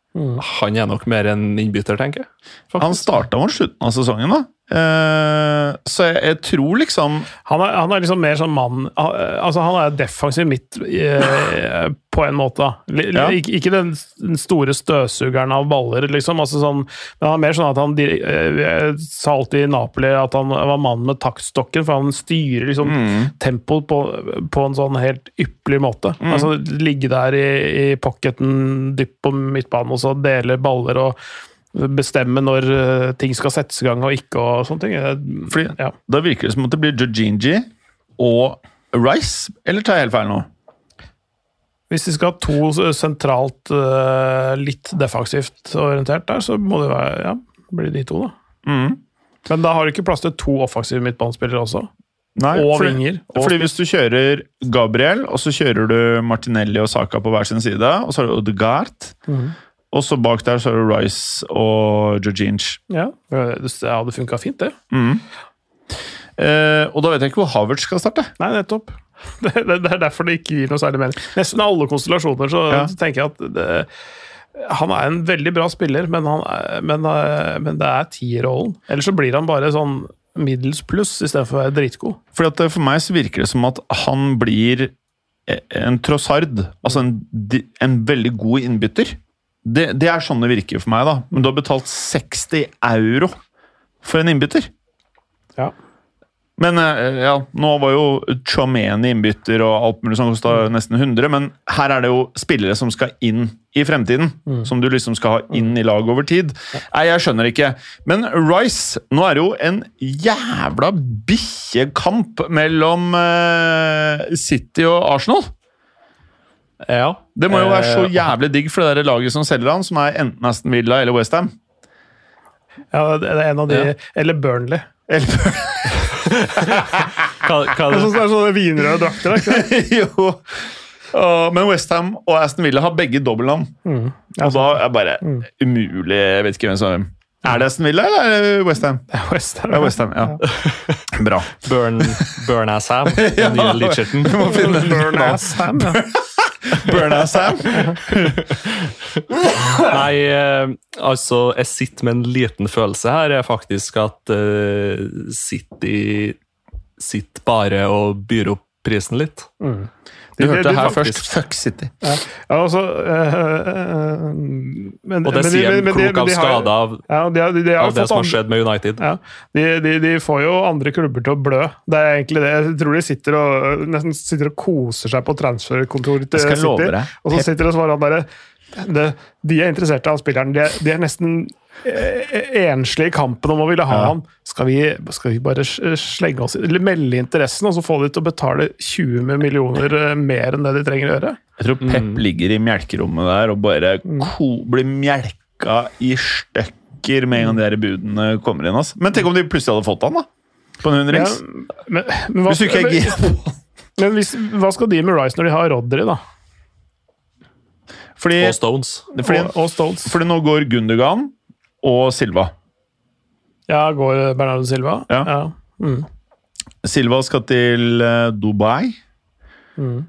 Han er nok mer en innbytter, tenker jeg. Faktisk. Han starta mot slutten av sesongen, da. Eh, så jeg, jeg tror liksom Han er, han er liksom mer sånn mann Altså, han er defensiv midt uh, på en måte. Li- Ja. Ikke, ikke den, den store støvsugeren av baller, liksom. Altså sånn, men han er mer sånn at han eh, Jeg sa alltid i Napoli at han var mannen med taktstokken, for han styrer liksom mm, tempoet på, på en sånn helt ypperlig måte. Mm. Altså Ligge der i, i pocketen dypt på midtbanen og så dele baller og bestemme når eh, ting skal settes i gang og ikke og sånne ting. Fordi ja. Da virker det som at det blir Jojinji og Rice. Eller tar jeg helt feil nå? Hvis de skal ha to sentralt, eh, litt defensivt orientert der, så må det være, ja, bli de to, da. Mm. Men da har du ikke plass til to offensive midtbanespillere også. Nei, Og fordi- vinger. Og Fordi hvis du kjører Gabriel, og så kjører du Martinelli og Saka på hver sin side, og så har du Odegaard, Mhm. Og så bak der så er det Rice og Jørginch. Ja, det hadde funka fint, det. Mm. Eh, og da vet jeg ikke hvor Havertz skal starte. Nei, nettopp. Det, det, det er derfor det ikke gir noe særlig mening. Nesten alle konstellasjoner så Ja. tenker jeg at det, han er en veldig bra spiller, men, han er, men, eh, men det er tierrollen. Ellers så blir han bare sånn middels pluss istedenfor å være dritgod. Fordi eh, For meg så virker det som at han blir eh, en trossard. Altså en, en veldig god innbytter. Det, det er sånn det virker for meg, da. Men du har betalt 60 euro for en innbytter. Ja. Men eh, ja, nå var jo Chomeni innbytter og alt mulig som kosta nesten 100, men her er det jo spillere som skal inn i fremtiden. Som du liksom skal ha inn i laget over tid. Nei, jeg skjønner ikke. Men Rice Nå er det jo en jævla bikkjekamp mellom uh, City og Arsenal. Ja. Det må jo være så Eh, jævlig digg for det der laget som selger han, som er enten Aston Villa eller Westham. Ja, det er en av de Ja. Eller Burnley. Hva, hva, Det er sånne, det er sånne vinrøde drakter. ikke jo. Åh, men Westham og Aston Villa har begge dobbeltnavn. Mm. Og da er det bare umulig Jeg vet ikke hvem som er hvem. Er det Aston Villa eller er det Westham? Det er West Ham. Det er ja. Bra. Burn, Burn Ass Ham, den nye Litcherton. Burn ass Ham, ja. Burn-Ass-Ham. Nei, eh, altså, jeg sitter med en liten følelse her, er faktisk at uh, City sitter bare og byr opp prisen litt. Du hørte det her faktisk- først. Fuck City. Ja, altså øh, øh, men, Og det men sier en klok av skade av, Ja, de, har- de, de har av det som har skjedd med United. Ja, de, får jo andre klubber til å blø. Det er egentlig det. Jeg tror de sitter og, nesten sitter og koser seg på transferkontoret til City. Og så sitter de og svarer han derre De er interessert han spilleren. De er, de er nesten eh, enslige i kampen om å ville ha Ja. han. Skal vi, skal vi bare slenge oss eller melde interessen, og så få de til å betale 20 millioner eh, mer enn det de trenger å gjøre? Jeg tror Pep ligger i melkerommet der og bare ko blir melka i stykker med en gang de her budene kommer inn. Altså. Men tenk om de plutselig hadde fått han, da? På en Ja, hundrings? men, men, hva, Hvis du ikke er gira på men hvis, hva skal de med Rice når de har Rodry, da? Fordi, Og Stones. fordi, og, og Stones? fordi nå går Gundogan og Silva. Ja, går Bernardo Silva? Ja. Mm. Silva skal til eh, Dubai. Mm.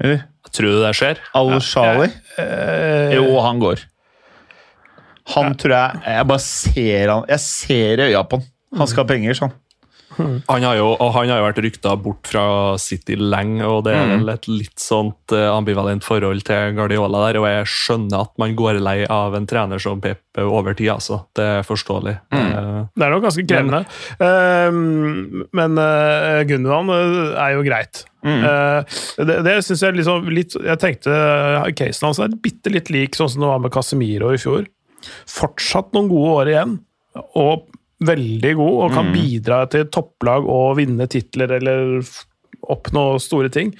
Eller? Tror du det skjer? Al-Shali. Eh, Jo, han går. Han tror jeg Jeg bare ser han Jeg ser i øya på han. Han skal ha penger, sånn. Han har jo, og han har jo vært rykta bort fra City lenge, og det er vel et litt sånt eh, ambivalent forhold til Guardiola der. Og jeg skjønner at man går lei av en trener som Pep over tid, altså. Det er forståelig. Mm. Det er nok ganske krevende. Men, men uh, Gundogan eh, er jo greit. Mm. det det syns jeg liksom litt Jeg tenkte casen hans er bitte litt lik sånn som det var med Casemiro i fjor. Fortsatt noen gode år igjen, og veldig god, og kan bidra til topplag og vinne titler eller oppnå store ting.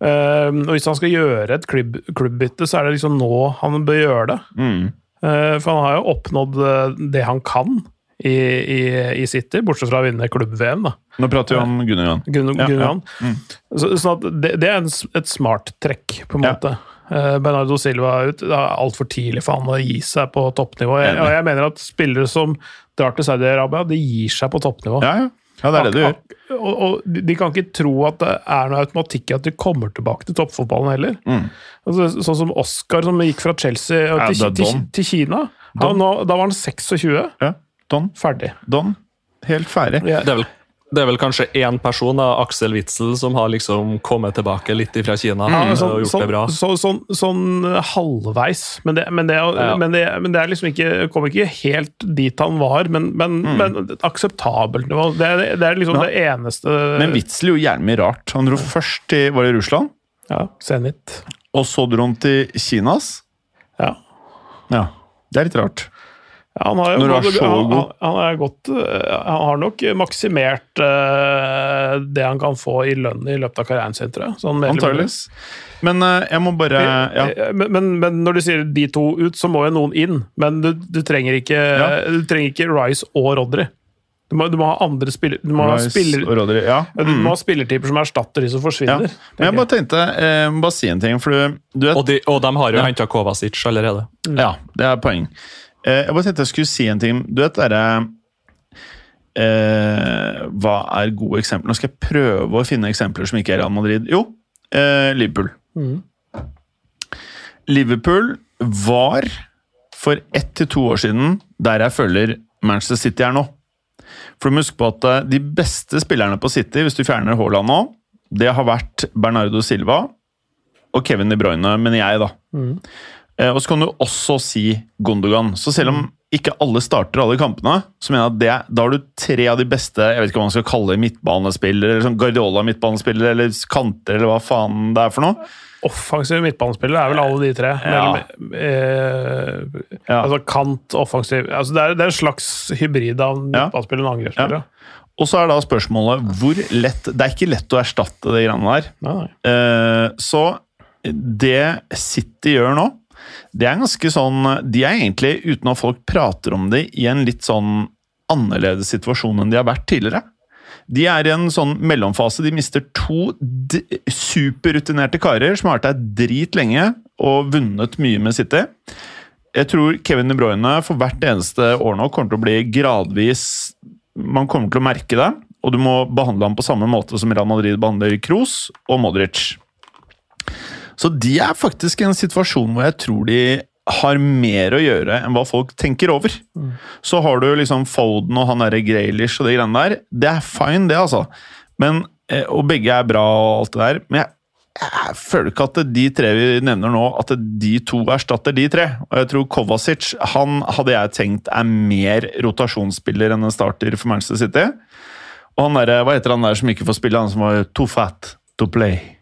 Uh, og hvis han skal gjøre et klubb, klubbbytte, så er det liksom nå han bør gjøre det. Mm. Uh, For han har jo oppnådd eh, det han kan i, i, i City, bortsett fra å vinne klubb-VM. da. Nå prater vi om Gunnar Gun- Ja, ja. mm. Så, sånn at det, det er en, et smart trekk, på en Ja. måte. Uh, Bernardo Silva er ut. Det er altfor tidlig for han å gi seg på toppnivå. Jeg, og jeg mener at spillere som drar til Saudi-Arabia, de gir seg på toppnivå. Ja, ja. ja, det er det du gjør. Og, og de kan ikke tro at det er noe automatikk i at de kommer tilbake til toppfotballen heller. Mm. Altså, sånn som Oscar, som gikk fra Chelsea Ja, til, til, til Kina. Han, nå, da var han 26. Ja. Don. Ferdig. Don. Helt ferdig. Ja. det, er vel, det er vel kanskje én person, da, Aksel Witzel, som har liksom kommet tilbake litt fra Kina Ja, og sånn, gjort sånn, det bra. sånn, sånn, sånn halvveis. Men det, men, det, Ja. men, det, men det er liksom ikke Kommer ikke helt dit han var, men, men, men akseptabelt nivå. Det, er- det er liksom Ja. det eneste Men Witzel gjorde gjerne mye rart. Han dro først til var det Russland, Ja, Zenit. og så dro han til Kinas. Ja. Ja, det er litt rart. Ja, han har jo Når du er så han, han, han, er godt, øh, han har nok maksimert uh, det han kan få i lønn i løpet av karrieren sin, tror jeg. Sånn. Antageligvis. Men uh, jeg må bare ja. Eh, Men, men, men når du sier de to ut, så må jo noen inn. Men du, du, trenger, ikke, Ja. du trenger ikke Rice og Rodry. Du må, du må ha andre spiller, Du må ha, spiller, og Rodri. Ja. Mm. du må ha spillertyper som erstatter de som ja. forsvinner. Men jeg bare tenkte eh, jeg må bare si en ting, for du, du vet Og de, og de har jo Ja. henta Kovacic allerede. Ja, det er poeng. Eh, jeg bare tenkte jeg skulle si en ting. Du vet derre eh, Hva er gode eksempler? Nå skal jeg prøve å finne eksempler som ikke er Real Madrid. Jo, eh, Liverpool. Mm. Liverpool var for ett til to år siden der jeg følger Manchester City er nå. For du må huske på at eh, de beste spillerne på City, hvis du fjerner Haaland nå, det har vært Bernardo Silva og Kevin De Bruyne, mener jeg, da. Eh, og så kan du også si Gondogan. Så selv om ikke alle starter alle kampene, så mener jeg at det, da har du tre av de beste jeg vet ikke hva man skal kalle midtbanespillere, eller sånn Guardiola midtbanespillere, eller kanter, eller hva faen det er for noe. Offensive midtbanespillere er vel alle de tre. Ja. Mellom, eh, Ja. Altså kant, offensiv altså det, er, det er en slags hybrid av Ja. midtbanespillere og angrepsspillere. Og så er da spørsmålet hvor lett Det er ikke lett å erstatte de greiene der. Eh, så det City gjør nå, det er ganske sånn De er egentlig, uten at folk prater om det, i en litt sånn annerledes situasjon enn de har vært tidligere. De er i en sånn mellomfase. De mister to superrutinerte karer som har vært der drit lenge og vunnet mye med City. Jeg tror Kevin De Bruyne for hvert eneste år nå kommer til å bli gradvis Man kommer til å merke det, og du må behandle ham på samme måte som Real Madrid behandler Kroos og Modric. Så de er faktisk i en situasjon hvor jeg tror de har mer å gjøre enn hva folk tenker over. Så har du liksom Foden og han derre Graylish og de greiene der. Det er fine, det, altså. Men, eh, og begge er bra og alt det der. Men jeg, jeg føler ikke at de tre vi nevner nå, at de to erstatter de tre. Og jeg tror Kovacic han hadde jeg tenkt er mer rotasjonsspiller enn en starter for Manchester City. Og han der, hva heter han der som ikke får spille, han som var too fat to play?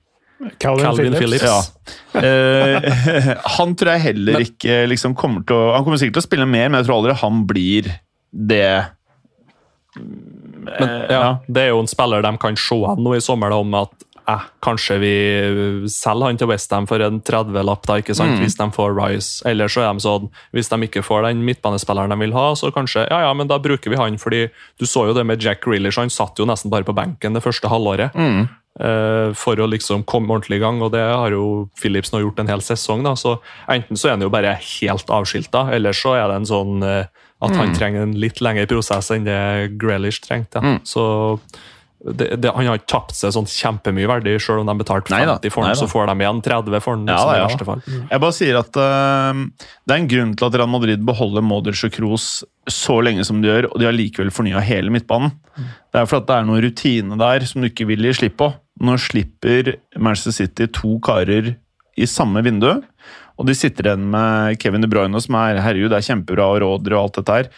Calvin, Calvin Phillips. Phillips. Ja. Eh, han tror jeg heller ikke liksom kommer til å Han kommer sikkert til å spille mer, men jeg tror aldri han blir det Men, ja, Det er jo en spiller de kan se an nå i sommer, da, om at eh, kanskje vi selger han til Westham for en 30-lapp, da, ikke sant? hvis de får Rice. Eller så er de sånn, hvis de ikke får den midtbanespilleren de vil ha, så kanskje ja, ja, men da bruker vi han. fordi Du så jo det med Jack Grealish, han satt jo nesten bare på benken det første halvåret. eh, For å liksom komme ordentlig i gang, og det har jo Philips nå gjort en hel sesong. da, så Enten så er han jo bare helt avskilta, eller så er det en sånn eh, at han trenger en litt lengre prosess enn det Grealish trengte. Mm. Så det, det, Han har ikke tapt seg sånn kjempemye verdi, selv om de betalte Neida, 50 for den, så får de igjen 30 for den. Ja, liksom, i ja. verste fall. Jeg bare sier at uh, det er en grunn til at Real Madrid beholder Modric og Kroos så lenge som de gjør, og de har likevel fornya hele midtbanen. Det er fordi det er noen rutine der som du ikke vil gi slipp på. Nå slipper Manchester City to karer i samme vindu, og de sitter igjen med Kevin De Bruyne, som er herregud, det er kjempebra, og Rådre og alt dette her.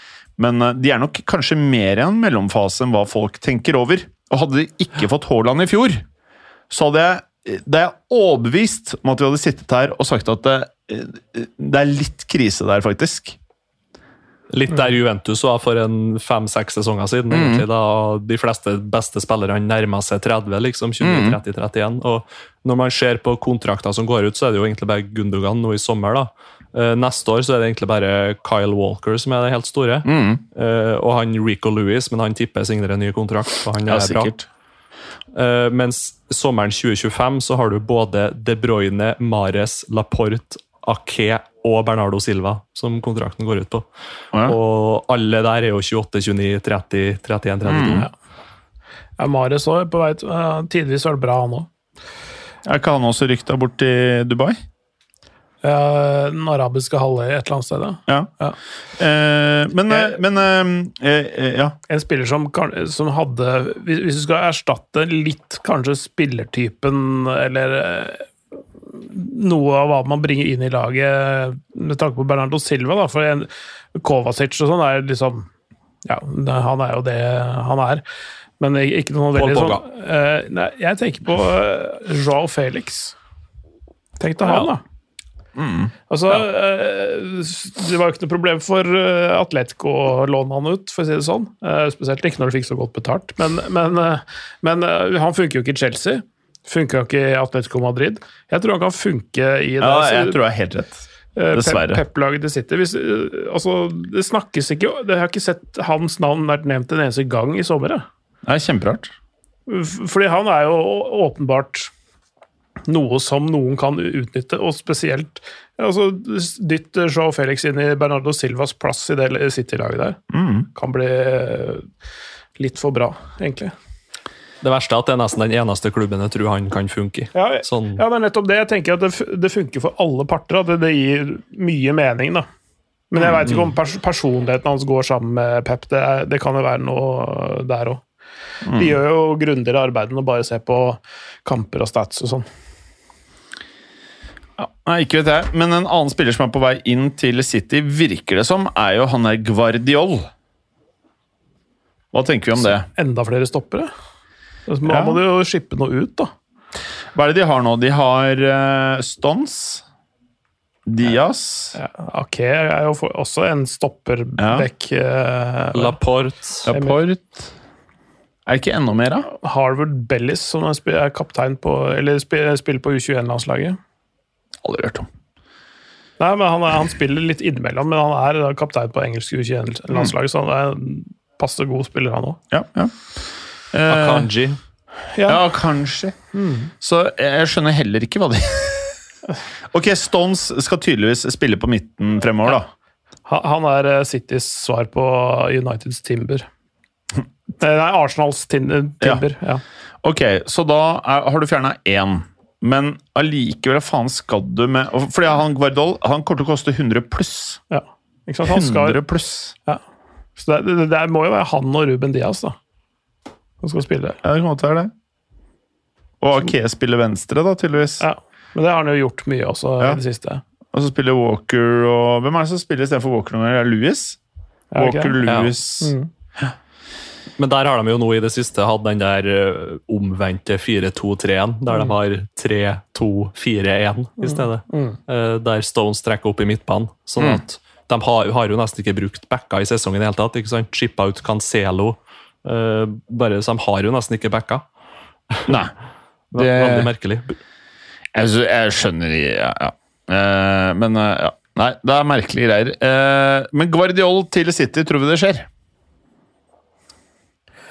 Men øh, de er nok kanskje mer i en mellomfase enn hva folk tenker over. Og hadde de ikke fått Haaland i fjor, så hadde jeg det er overbevist om at vi hadde sittet her og sagt at det, det er litt krise der, faktisk. Litt der Juventus var for en fem-seks sesonger siden. egentlig, da De fleste beste spillerne nærmer seg 30, liksom. 20-30-31. Og når man ser på kontrakter som går ut, så er det jo egentlig bare Gundogan nå i sommer. da. Eh, Neste år så er det egentlig bare Kyle Walker som er det helt store. Mm. og han Rico Louis, men han tipper signerer en ny kontrakt. og han er bra. Eh, mens sommeren 2025 så har du både De Bruyne, Mares, Laporte, Ake og Bernardo Silva som kontrakten går ut på. Ja. Og alle der er jo 28, 29, 30, 31, 32. Ja, Marius òg er på vei til ja, Tidvis var det bra, han òg. Er ikke han også rykta bort til Dubai? Ja, den arabiske halvøya et eller annet sted. ja. Ja. Ja. Eh, men eh, men eh, eh, Ja. En spiller som, som hadde Hvis hvis du skal erstatte litt kanskje spillertypen eller eh, noe av hva man bringer inn i laget med tanke på Bernardo Silva, da, for en, Kovacic og sånn er liksom Ja, han er jo det han er. Men ikke noe veldig sånn uh, Nei, jeg tenker på uh, Joao Felix. Tenk deg han, da. da. Altså, eh, Det var jo ikke noe problem for Atletico å låne han ut, for å si det sånn. Spesielt ikke når de fikk så godt betalt. Men, men, men han funker jo ikke i Chelsea. Funker jo ikke i Atletico Madrid. Jeg tror han kan funke i det, ja, jeg tror jeg er helt rett. eh, dessverre. Pep- Pep-laget det City. Hvis, eh, altså, det snakkes ikke Jeg har ikke sett hans navn vært nevnt en eneste gang i sommer. Det er kjemperart. Fordi han er jo åpenbart noe som noen kan utnytte, og spesielt altså, Dytt Joe Felix inn i Bernardo Silvas plass i det City-laget der. Kan bli eh, litt for bra, egentlig. Det verste er at det er nesten den eneste klubben jeg tror han kan funke i. Ja, Sånn, Ja, det er nettopp det. Jeg tenker at det, det funker for alle parter. At det, det gir mye mening, da. Men jeg veit ikke om pers personligheten hans går sammen med Pep. Det, er, det kan jo være noe der òg. De gjør jo grundigere arbeid enn å bare se på kamper og stats og sånn. Nei, ikke vet jeg. Men en annen spiller som er på vei inn til City, virker det som, er jo han der Guardiol. Hva tenker vi om det? Enda flere stoppere. Altså, Da Ja. må du jo shippe noe ut, da. Hva er det de har nå? De har uh, Stons, Diaz Ja, Ake er jo for, også en stopperbekk. Uh, Laporte Laporte Er det ikke enda mer, da? Harvard Bellis, som er er kaptein på Eller sp- spiller på U21-landslaget. Aldri hørt om. Nei, men han, er, han spiller litt innimellom, men han er kaptein på engelsk U21-landslaget, så han er passe god spiller, han òg. Ja, ja. Eh, Akanji. ja, kanskje. Så jeg skjønner heller ikke hva de Ok, Stones skal tydeligvis spille på midten fremover, da. Han, han er eh, Citys svar på Uniteds Timber. Nei, Arsenals tin Timber. Ja. Ok, så da er, har du fjerna én. Men allikevel, hva faen skal du med og Fordi han Guardol han kommer til å koste 100 pluss. ja. Ikke sant? Han skal, 100 pluss. ja. Så det, det, det må jo være han og Ruben Diaz da, som skal spille. Ja, det kan godt være det. Og Ake spiller venstre, da, tydeligvis. Ja. Men det har han jo gjort mye også Ja. i det siste. Og så spiller Walker og Hvem er det som spiller istedenfor Walker noen ganger? Er? Er det ikke Walker, det? Ja. Mm. Men der har de jo nå i det siste hatt den der eh, omvendte 4-2-3-en, der de har 3-2-4-1 i stedet. Mm. der Stones trekker opp i midtbanen. Sånn at de har, har jo nesten ikke brukt backa i sesongen i det hele tatt. ikke sant? Chippa ut Cancelo. Eh, bare, så de har jo nesten ikke backa. Nei. Det er Veldig merkelig. Jeg, jeg skjønner ja, ja. Eh, Men eh, ja. Nei, det er merkelige greier. Men Guardiol til City, tror vi det skjer?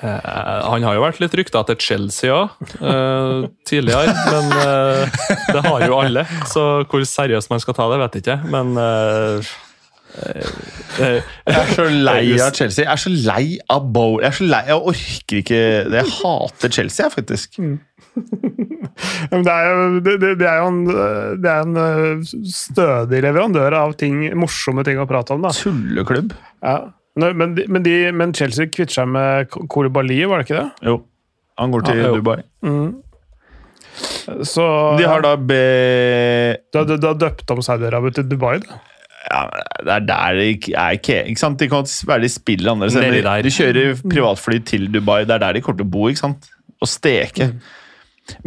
Han har jo vært litt rykta til Chelsea òg, tidligere. Men uh, det har jo alle, så hvor seriøst man skal ta det, vet jeg ikke. Men Eh, Jeg er så lei av Chelsea. Jeg er så lei av Bowl. Jeg er så lei, jeg orker ikke det. Jeg hater Chelsea, jeg, faktisk. Mm. det, er jo, det, det, er jo en, det er en øh, stødig leverandør av ting, morsomme ting å prate om. da. Tulleklubb. Ja. Men, de, men, de, men Chelsea kvitter seg med Kolibali, var det ikke det? Jo. Han går til Ja, Dubai. Dubai. Så De har da be... Du har døpt om Saudi-Arabia til Dubai? da. Ja, det er der det ikke er ikke ikke sant? De kan være de spiller andre steder. De, kjører privatfly til Dubai. Det er der de kommer til å bo, ikke sant? Og steke.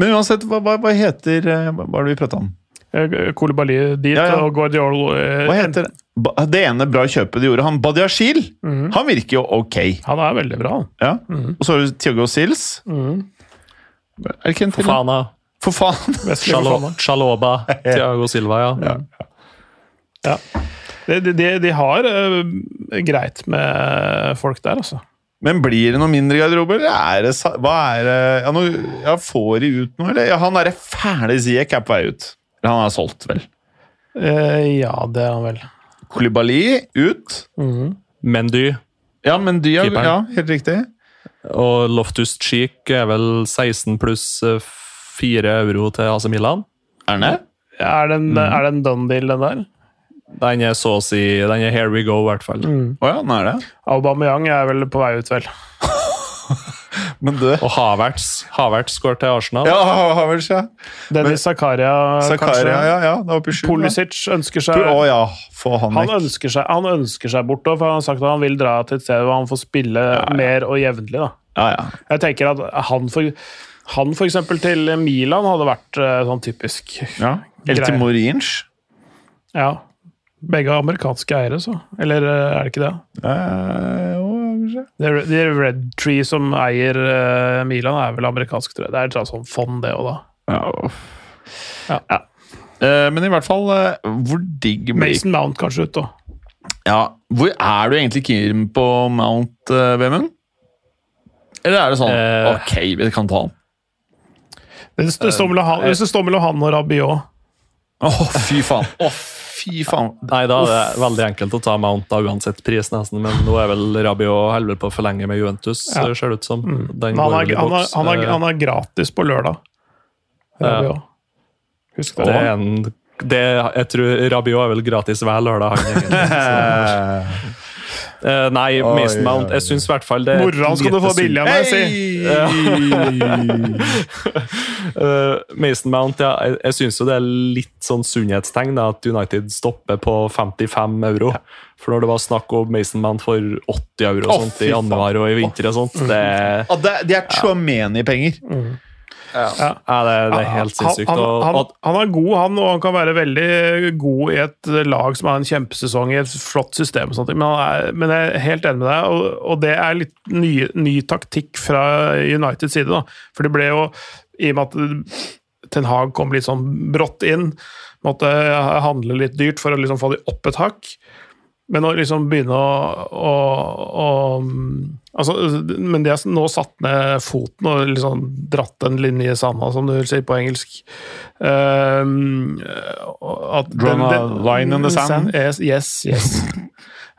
Men uansett, hva, hva, hva heter eh, Hva er det vi prata om? Eh, Kolibali dit, Ja, ja. og Guardiol eh, Hva heter det? Det ene bra kjøpet de gjorde, han Badiashil, han virker jo ok. Han er veldig bra. Ja. Og så har du Tiago Sils. Er det ikke en til? Fofana, For faen! Wesley Fofana. Chaloba, Thiago Silva, ja. Ja. De, de, de, de har uh, greit med folk der, altså. Men blir det noe mindre garderobe, eller er det Hva er det ja, nå, ja, Får de ut noe, eller? Ja, han derre fæle Ziek er på vei ut. Eller han er solgt, vel. Uh, ja, det er han vel. Kolibali ut. Mendy Ja, Mendy, Dia Ja, helt riktig. og Loftus Cheek er vel 16 pluss eh, 4 euro til AC Milan. Er den det? Er det en, mm. en done deal, den der? Den er så å si Den er here we go, i hvert fall. Å ja, han er det. Aubameyang er vel på vei ut, vel. Men du Og Havertz Havertz går til Arsenal. Ja, Havertz, ja. Dennis Zakaria, Zakaria, kanskje. ja. ja. Det var skyld. Pulisic ønsker seg Å ja, få han han ønsker, seg, han ønsker seg bort, for han har sagt at han vil dra til et sted hvor han får spille mer og jevnlig. Ja, ja. Jeg tenker at han for, han for eksempel til Milan hadde vært eh, sånn typisk ja. Eller til Morinch. Ja. Begge har amerikanske eiere, så. Eller eh, er det ikke det? Eh, jo, kanskje. Det er- De Red Tree som eier eh, Milan, er vel amerikansk, tror jeg. Det er et sånn fond, det òg, da. Ja. Ja. Ja. Eh, men i hvert fall, eh, hvor digg blir Mason Mount kanskje ut, da. Ja, Hvor er du egentlig keen på Mount, uh, Vemund? Eller er det sånn. Ok, vi kan ta han. Det står mellom han, hvis det står mellom han og Rabiot Å, fy faen. Å, fy faen. Nei, da er det veldig enkelt å ta Mount da, uansett pris, nesten. Men nå er vel Rabiot helvete på å forlenge med Juventus, Ja. ser det ut som. Den han er, han, er, han, er, Eh, han er gratis på lørdag. Ja. Husk det. det er en det, jeg tror Rabiot er vel gratis hver lørdag. Han, egentlig. Eh, nei, oh, Mason Mount. Jeg syns i hvert fall det er Mora skal du få billig av meg, si! Uh, Mason Mount, ja, jeg, jeg syns jo det er litt sånn sunnhetstegn da, at United stopper på 55 euro. For når det var snakk om Mason Mount for 80 euro og Å, sånt i januar og i vinter og sånt, det, Ah, det, det er Chouameni-penger. Ja, det, det er helt sinnssykt. Han, han, han, han er god, han, og han kan være veldig god i et lag som har en kjempesesong i et flott system. Og sånt, men, han er, men jeg er helt enig med deg, og, og det er litt ny, ny taktikk fra Uniteds side. Da. For det ble jo, i og med at Ten Hag kom litt sånn brått inn, måtte handle litt dyrt for å liksom få de opp et hakk. Men å liksom begynne å, å, å altså, Men de har nå satt ned foten og liksom dratt en linje i sanda, som du vil si på engelsk. Um, at Drawn a line in the sand. Yes, yes. yes.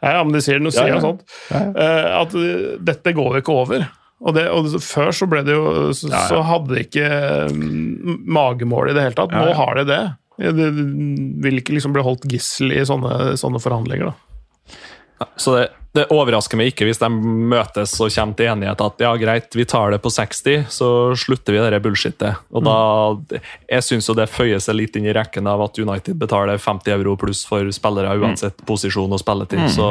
Ja, men de sier noe Ja, ja. sånt. ja. at uh, dette går jo ikke over. Og, det, og før så ble det jo Så, Ja, ja. så hadde de ikke um, magemål i det hele tatt. Ja, Nå har de det. De de vil ikke liksom bli holdt gissel i sånne, sånne forhandlinger. da. Så det, det overrasker meg ikke hvis de møtes og kommer til enighet at ja, greit, vi tar det på 60, så slutter vi det bullshitet. Og da, Jeg syns det føyer seg litt inn i rekken av at United betaler 50 euro pluss for spillere uansett posisjon og spilletid. Så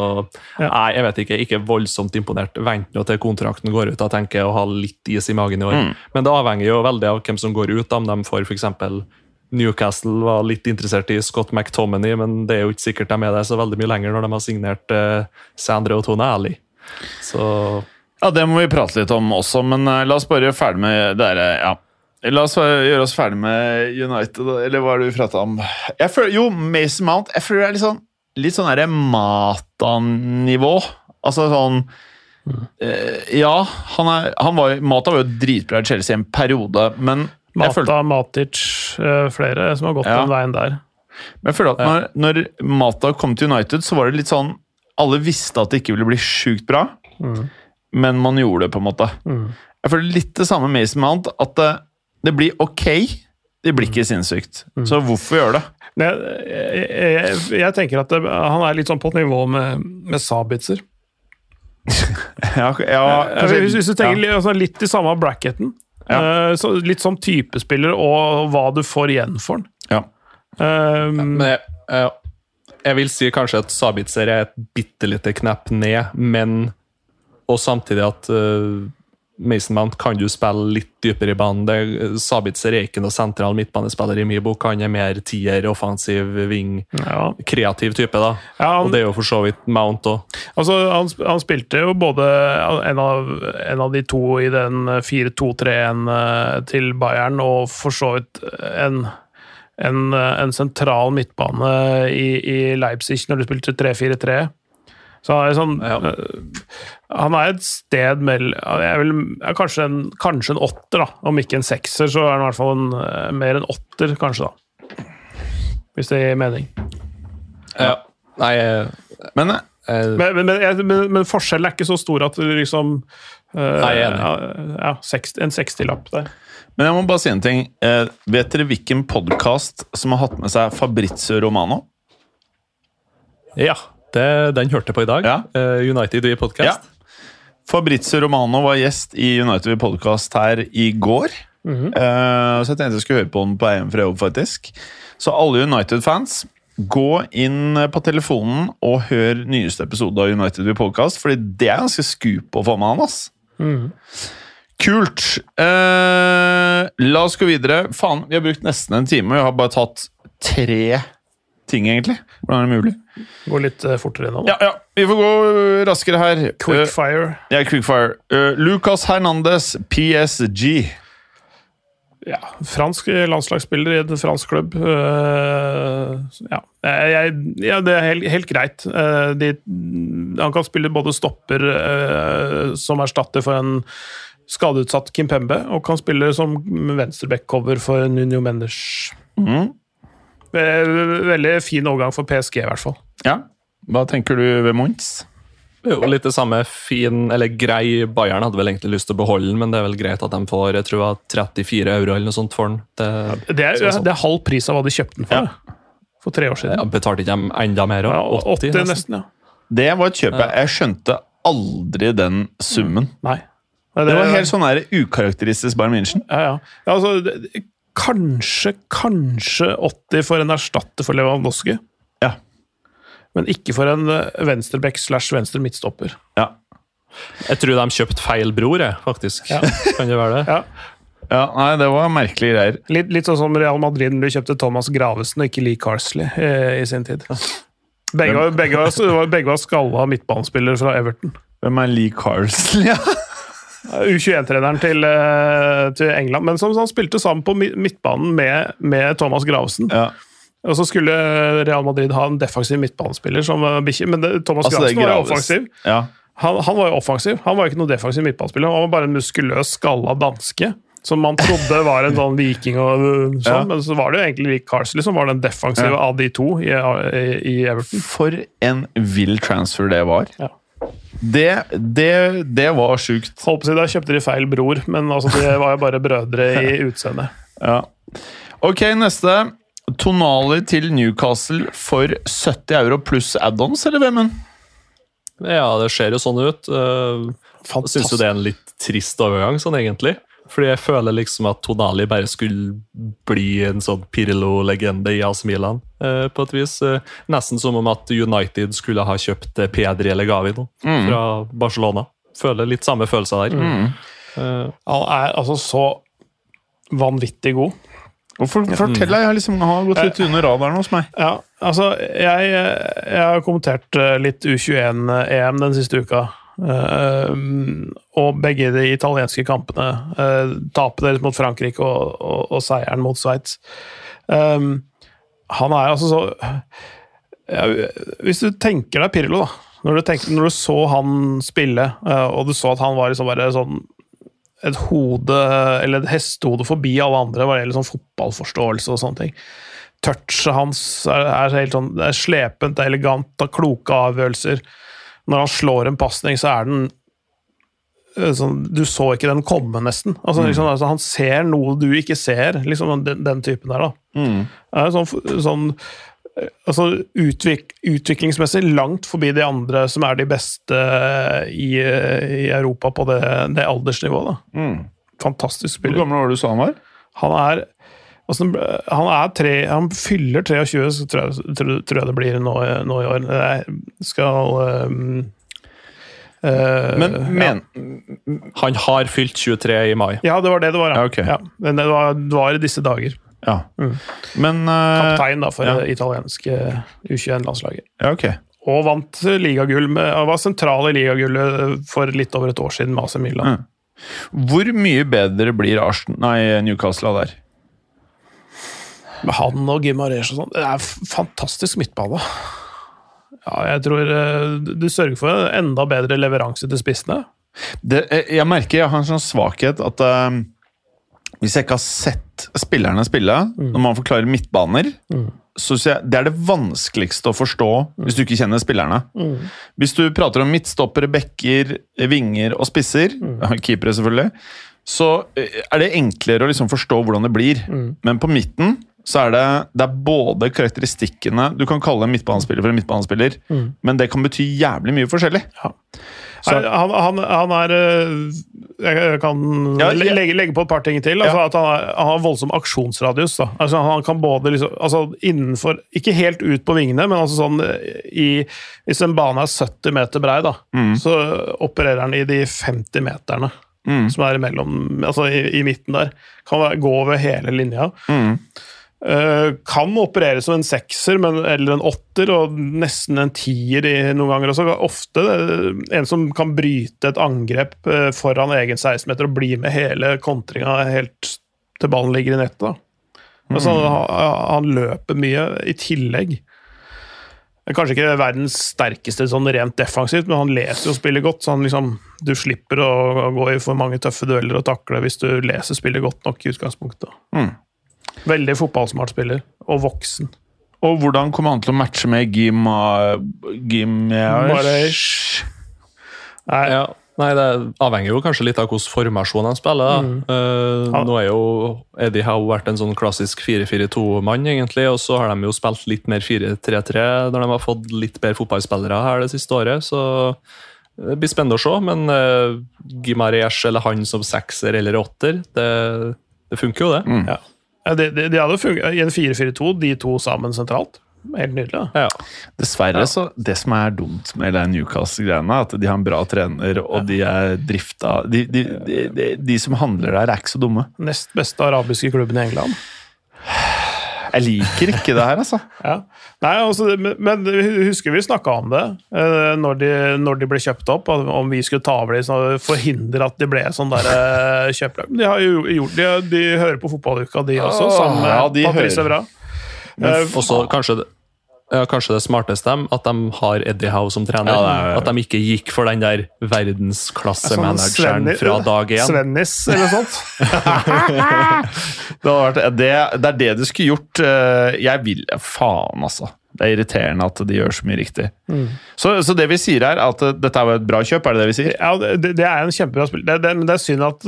nei, jeg vet ikke, ikke voldsomt imponert. Vent nå til kontrakten går ut. Da tenker jeg å ha litt is i magen i år. Men det avhenger jo veldig av hvem som går ut. Om de får f.eks. Newcastle var litt interessert i Scott McTominay, men det er jo ikke sikkert de er der så veldig mye lenger når de har signert eh, Sandro og Tone Ali. Så Ja, det må vi prate litt om også, men eh, la oss bare gjøre ferdig med dere, ja. La oss eh, gjøre oss ferdig med United, eller hva er det vi prata om? Føler, jo, Mason Mount Jeg føler det er litt sånn Litt sånn derre Mata-nivå. Altså sånn eh, Ja, han, er, han var, Mata var jo dritbra i Chelsea en periode, men Mata, Matic, eh, flere som har gått Ja. den veien der. Men jeg føler at når, når Mata kom til United, så var det litt sånn Alle visste at det ikke ville bli sjukt bra, men man gjorde det, på en måte. Jeg føler litt det samme med Mason Mount, at det, det blir ok. Det blir ikke sinnssykt. Så hvorfor gjøre det? Jeg, jeg, jeg, tenker at det, han er litt sånn på et nivå med, med Sabitzer. Ja, ja, hvis, hvis du tenker li- altså, litt i samme bracketen. Ja. Uh, så litt sånn typespiller og hva du får igjen for den. ja. Um, Men jeg, uh, jeg vil si kanskje at Sabitzer er et bitte lite knepp ned, men Og samtidig at uh, Mason Mount kan du spille litt dypere i banen. Det, Sabitzer er ikke noe sentral midtbanespiller i min bok. Han er mer tier, offensiv, wing, ja. kreativ type. da. Ja, han- Og det er jo for så vidt Mount òg. Altså, han, han spilte jo både en av, en av de to i den 4-2-3-1 eh, til Bayern, og for så vidt en, en, eh, en sentral midtbane i, i Leipzig når du spilte 3-4-3. Så han er, sånn, Ja. eh, han er et sted mellom jeg vil, ja, kanskje, en, kanskje en åtter, da. Om ikke en sekser, så er han i hvert fall en, eh, mer en åtter, kanskje. da. Hvis det gir mening. Ja. Nei, Men eh, Men, men, men, men, men forskjellen er ikke så stor at du liksom uh, Nei, jeg er enig. ja, ja, 60, En 60-lapp der. Men jeg må bare si en ting. Uh, vet dere hvilken podkast som har hatt med seg Fabrizio Romano? ja, det, den hørte på i dag. Ja. Eh, United i podcast. Fabrizio Romano var gjest i United Podcast her i går. Eh, så jeg tenkte jeg skulle høre på den på EM fra jobb, faktisk. Så alle United-fans, gå inn på telefonen og hør nyeste episode av United Podcast, fordi det er ganske skup å få med han, ass. Kult. Eh, la oss gå videre. Faen, vi har brukt nesten en time, og vi har bare tatt tre ting, egentlig. Hvordan er det mulig? Går litt eh, fortere nå. Ja, ja, vi får gå øh, raskere her. Quickfire. Quickfire. ja, quickfire. Uh, Lucas Hernandez, PSG. Ja, fransk landslagsspiller i en fransk klubb. Uh, ja, jeg, ja det er helt, helt greit. Uh, de, han kan spille både stopper uh, som erstatter for en skadeutsatt Kimpembe, og kan spille som venstreback-cover for Nuno Mendes. Mhm. Eh, Veldig fin overgang for PSG, i hvert fall. Ja. Hva tenker du ved Mons? Jo, litt det samme fin, eller grei Bayern hadde vel egentlig lyst til å beholde den, men det er vel greit at de får jeg tror det var 34 euro eller noe sånt for den. Det, Det er, Sånn, det er halv pris av hva de kjøpte den for. For tre år siden. ja, betalte ikke de enda mer? Ja, også? 80 nesten. ja. Det var et kjøp jeg Jeg skjønte aldri den summen. Nei. Det var helt sånn ukarakteristisk Bayern München. Ja, ja. ja altså, det, kanskje, kanskje 80 for en erstatter for Lewandowski. Ja. Men ikke for en eh, venstreback slash venstre midtstopper. Ja. Jeg tror de kjøpte feil bror, jeg, faktisk. Ja. Kan det være det? Ja. ja, nei, det var merkelige greier. Litt, litt sånn som Real Madrid når de kjøpte Thomas Gravesen og ikke Lee Carsley eh, i sin tid. Begge var, begge var, begge var skalla midtbanespillere fra Everton. Hvem er Lee Carsley? Ja. U21-treneren til, eh, til England, men som, som spilte sammen på midtbanen med, med Thomas Gravesen. ja. Og så skulle Real Madrid ha en defensiv midtbanespiller som var bikkje, men det, Thomas Altså, Gravesen var jo offensiv. Ja. Han, han var jo offensiv, han var ikke noe defensiv midtbanespiller. Han var bare en muskuløs, skalla danske. Som man trodde var en sånn viking, og sånn, Ja. men så var det jo egentlig Rick Carsley som var den defensive Ja. av de to i, i, i Everton. For en vill transfer det var. Ja. Det, det, det var sjukt. Holdt på å si, Da kjøpte de feil bror, men altså, de var jo bare brødre i utseendet. Ja. Ok, neste. Tonali til Newcastle for 70 euro pluss add-ons, eller Vemund? Ja, det ser jo sånn ut. Uh, jeg syns jo det er en litt trist overgang, sånn egentlig. Fordi jeg føler liksom at Tonali bare skulle bli en sånn Pirlo-legende i AC Milan, eh, på et vis. Eh, nesten som om at United skulle ha kjøpt eh, Pedri eller Gavi nå, fra Barcelona. Føler litt samme følelser der. Eh, Han er altså så vanvittig god. Hvorfor Fortell deg, jeg har liksom har gått litt under radaren hos meg. Ja, altså, jeg, jeg har kommentert eh, litt U21-EM den siste uka. Eh, og begge de italienske kampene. Uh, tapet deres mot Frankrike og, og, og seieren mot Sveits. Um, han er altså så ja, Hvis du tenker deg Pirlo, da. Når du, tenker, når du så han spille, eh, og du så at han var liksom bare sånn et hode, eller et hestehode forbi alle andre hva gjelder sånn fotballforståelse og sånne ting. touchet hans er, er helt sånn det er slepent, det er elegant, er kloke avgjørelser. Når han slår en pasning, så er den eh, sånn, Du så ikke den komme, nesten. Altså, liksom, altså, han ser noe du ikke ser, liksom den, den typen der. da. Det er sånn, sånn eh, altså, utvik, utviklingsmessig langt forbi de andre som er de beste i, i Europa på det, det aldersnivået. da. Fantastisk Hvor spiller. gammel var det du sa han var? Han er han er tre, han fyller 23, så tror jeg, tror, jeg det blir nå, nå i år. Jeg skal um, uh, Men men, Han har fylt 23 i mai. Ja, det var det det var. Ja, ok. men det var, det var i disse dager. Ja. Men uh, Kaptein da, for ja. det italienske U21-landslaget. Ja, okay. Og vant ligagull han var sentral i ligagullet for litt over et år siden med AC Milan. Mm. Hvor mye bedre blir Arsenal, nei, Newcastle av der? Med han og Gimarez og sånn. Det er fantastisk midtbane. Ja, jeg tror eh, du sørger for en enda bedre leveranse til spissene. Det, jeg, jeg merker jeg har en sånn svakhet at uh, hvis jeg ikke har sett spillerne spille, når man forklarer midtbaner, så jeg det er det vanskeligste å forstå hvis du ikke kjenner spillerne. Hvis du prater om midtstoppere, bekker, vinger og spisser, keepere selvfølgelig, så eh, er det enklere å liksom forstå hvordan det blir. Men på midten så er det, det er både karakteristikkene Du kan kalle en midtbanespiller for en midtbanespiller, men det kan bety jævlig mye forskjellig. Så- han, han, han er eh, Jeg kan Ja, ja. legge, legge på et par ting til. Altså Ja. at han, er, han har voldsom aksjonsradius. Altså han kan både liksom, altså innenfor Ikke helt ut på vingene, men altså sånn i, Hvis en bane er 70 meter brei, da, Mm. så opererer han i de 50 meterne. Mm. Som er imellom, altså i, i midten der. Kan være, gå over hele linja. Mm. Eh, kan operere som en sekser men, eller en åtter, og nesten en tier i, noen ganger. Også. Ofte eh, en som kan bryte et angrep eh, foran egen 16-meter og bli med hele kontringa helt til ballen ligger i nettet. Da. Altså, han, han løper mye i tillegg. Kanskje ikke verdens sterkeste sånn rent defensivt, men han leser og spiller godt. så han liksom, Du slipper å gå i for mange tøffe dueller og takle hvis du leser spillet godt nok i utgangspunktet. Mm. Veldig fotballsmart spiller, og voksen. Og hvordan kommer han til å matche med Gima... Gimaresh? Nei, Ja. Nei, Det avhenger jo kanskje litt av hvilken formasjon han spiller. da. Eh, Ja. Nå er jo Eddie Howe vært en sånn klassisk 4-4-2-mann, egentlig, og så har de jo spilt litt mer 4-3-3 når de har fått litt bedre fotballspillere her det siste året. så det blir spennende å se, men uh, Gimaresh eller han som sekser eller åtter, det, det funker jo, det. Mm. Ja, de, de, de hadde funket i en 4-4-2, de to sammen sentralt. Helt nydelig. da. Ja. Dessverre, så Det som er dumt med det Newcastle-greiene, er at de har en bra trener, og de er drifta de, de, de, de, de som handler der, er ikke så dumme. Nest beste arabiske klubben i England. Jeg liker ikke det her, altså. Ja. Nei, altså, men, husker vi snakka om det eh, når de, når de ble kjøpt opp, om vi skulle ta over dem og forhindre at de ble sånn der eh, kjøplag. De har jo gjort de, de hører på fotballuka, de også, Åh, sammen med ja, Patrice. Evra. Eh, Og så kanskje det ja, kanskje det smarteste dem, at de har Eddie Howe som trener. Ja, det er- At de ikke gikk for den der verdensklassemanageren Svenni- fra dag én. Svennis, eller noe sånt. Det, vært, det, det er det du skulle gjort. Eh, Jeg vil Faen, altså. Det er irriterende at de gjør så mye riktig. Så, så det vi sier her, er at eh, dette er et bra kjøp, er det det vi sier? Ja, det, det er en kjempebra spill. Det, det, men det er synd at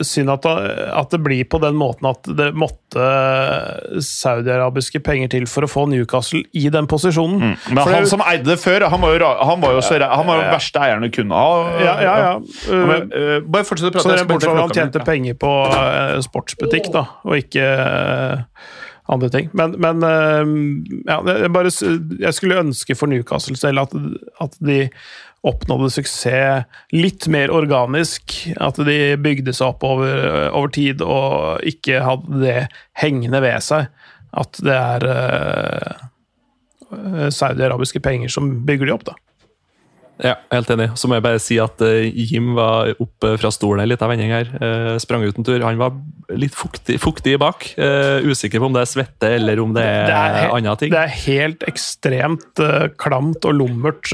Synd at, at det blir på den måten at det måtte saudiarabiske penger til for å få Newcastle i den posisjonen. Men For han det- som eide det før, han var jo, han var jo, så, han var jo Ja. verste eieren du kunne ha. Ja, ja, ja. Men, eh, bare fortsett å prate. Så det er bortsett fra at han tjente penger på uh, sportsbutikk, da, og ikke uh, andre ting. Men, men ja, er bare, jeg skulle ønske for Newcastle selv at, at de oppnådde suksess litt mer organisk. At de bygde seg opp over, over tid og ikke hadde det hengende ved seg. At det er uh, saudi-arabiske penger som bygger de opp, da. Ja, helt enig. Så må jeg bare si at eh, Jim var oppe fra stolen en liten vending her. eh, sprang ut en tur. Han var litt fuktig, fuktig bak. eh, usikker på om det er svette eller om det er, he- andre ting. det er helt ekstremt klamt og lummert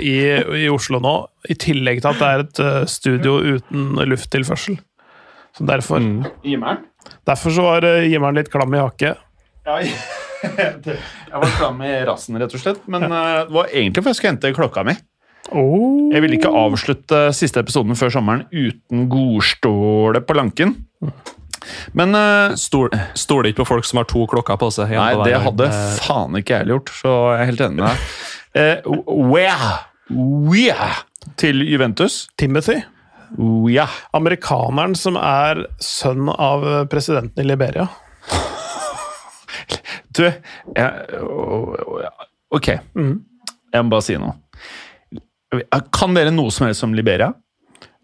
i, i Oslo nå. I tillegg til at det er et studio uten lufttilførsel. Så derfor, Mm. derfor så var uh, Jimmeren litt klam i hakket. Jeg, jeg var klar med rassen, rett og slett. Men uh, det var egentlig for jeg skulle hente klokka mi. Oh. Jeg ville ikke avslutte siste episoden før sommeren uten godståle på lanken. Men uh, Stol, stoler ikke på folk som har to klokker på seg. Nei, på det hadde uh, faen ikke jeg gjort, så jeg er helt enig med deg. Uh, where? Where? Til Juventus. Timothy. Where? Amerikaneren som er sønn av presidenten i Liberia. Du, jeg, Ok. Jeg må bare si noe. Kan dere noe som helst om Liberia?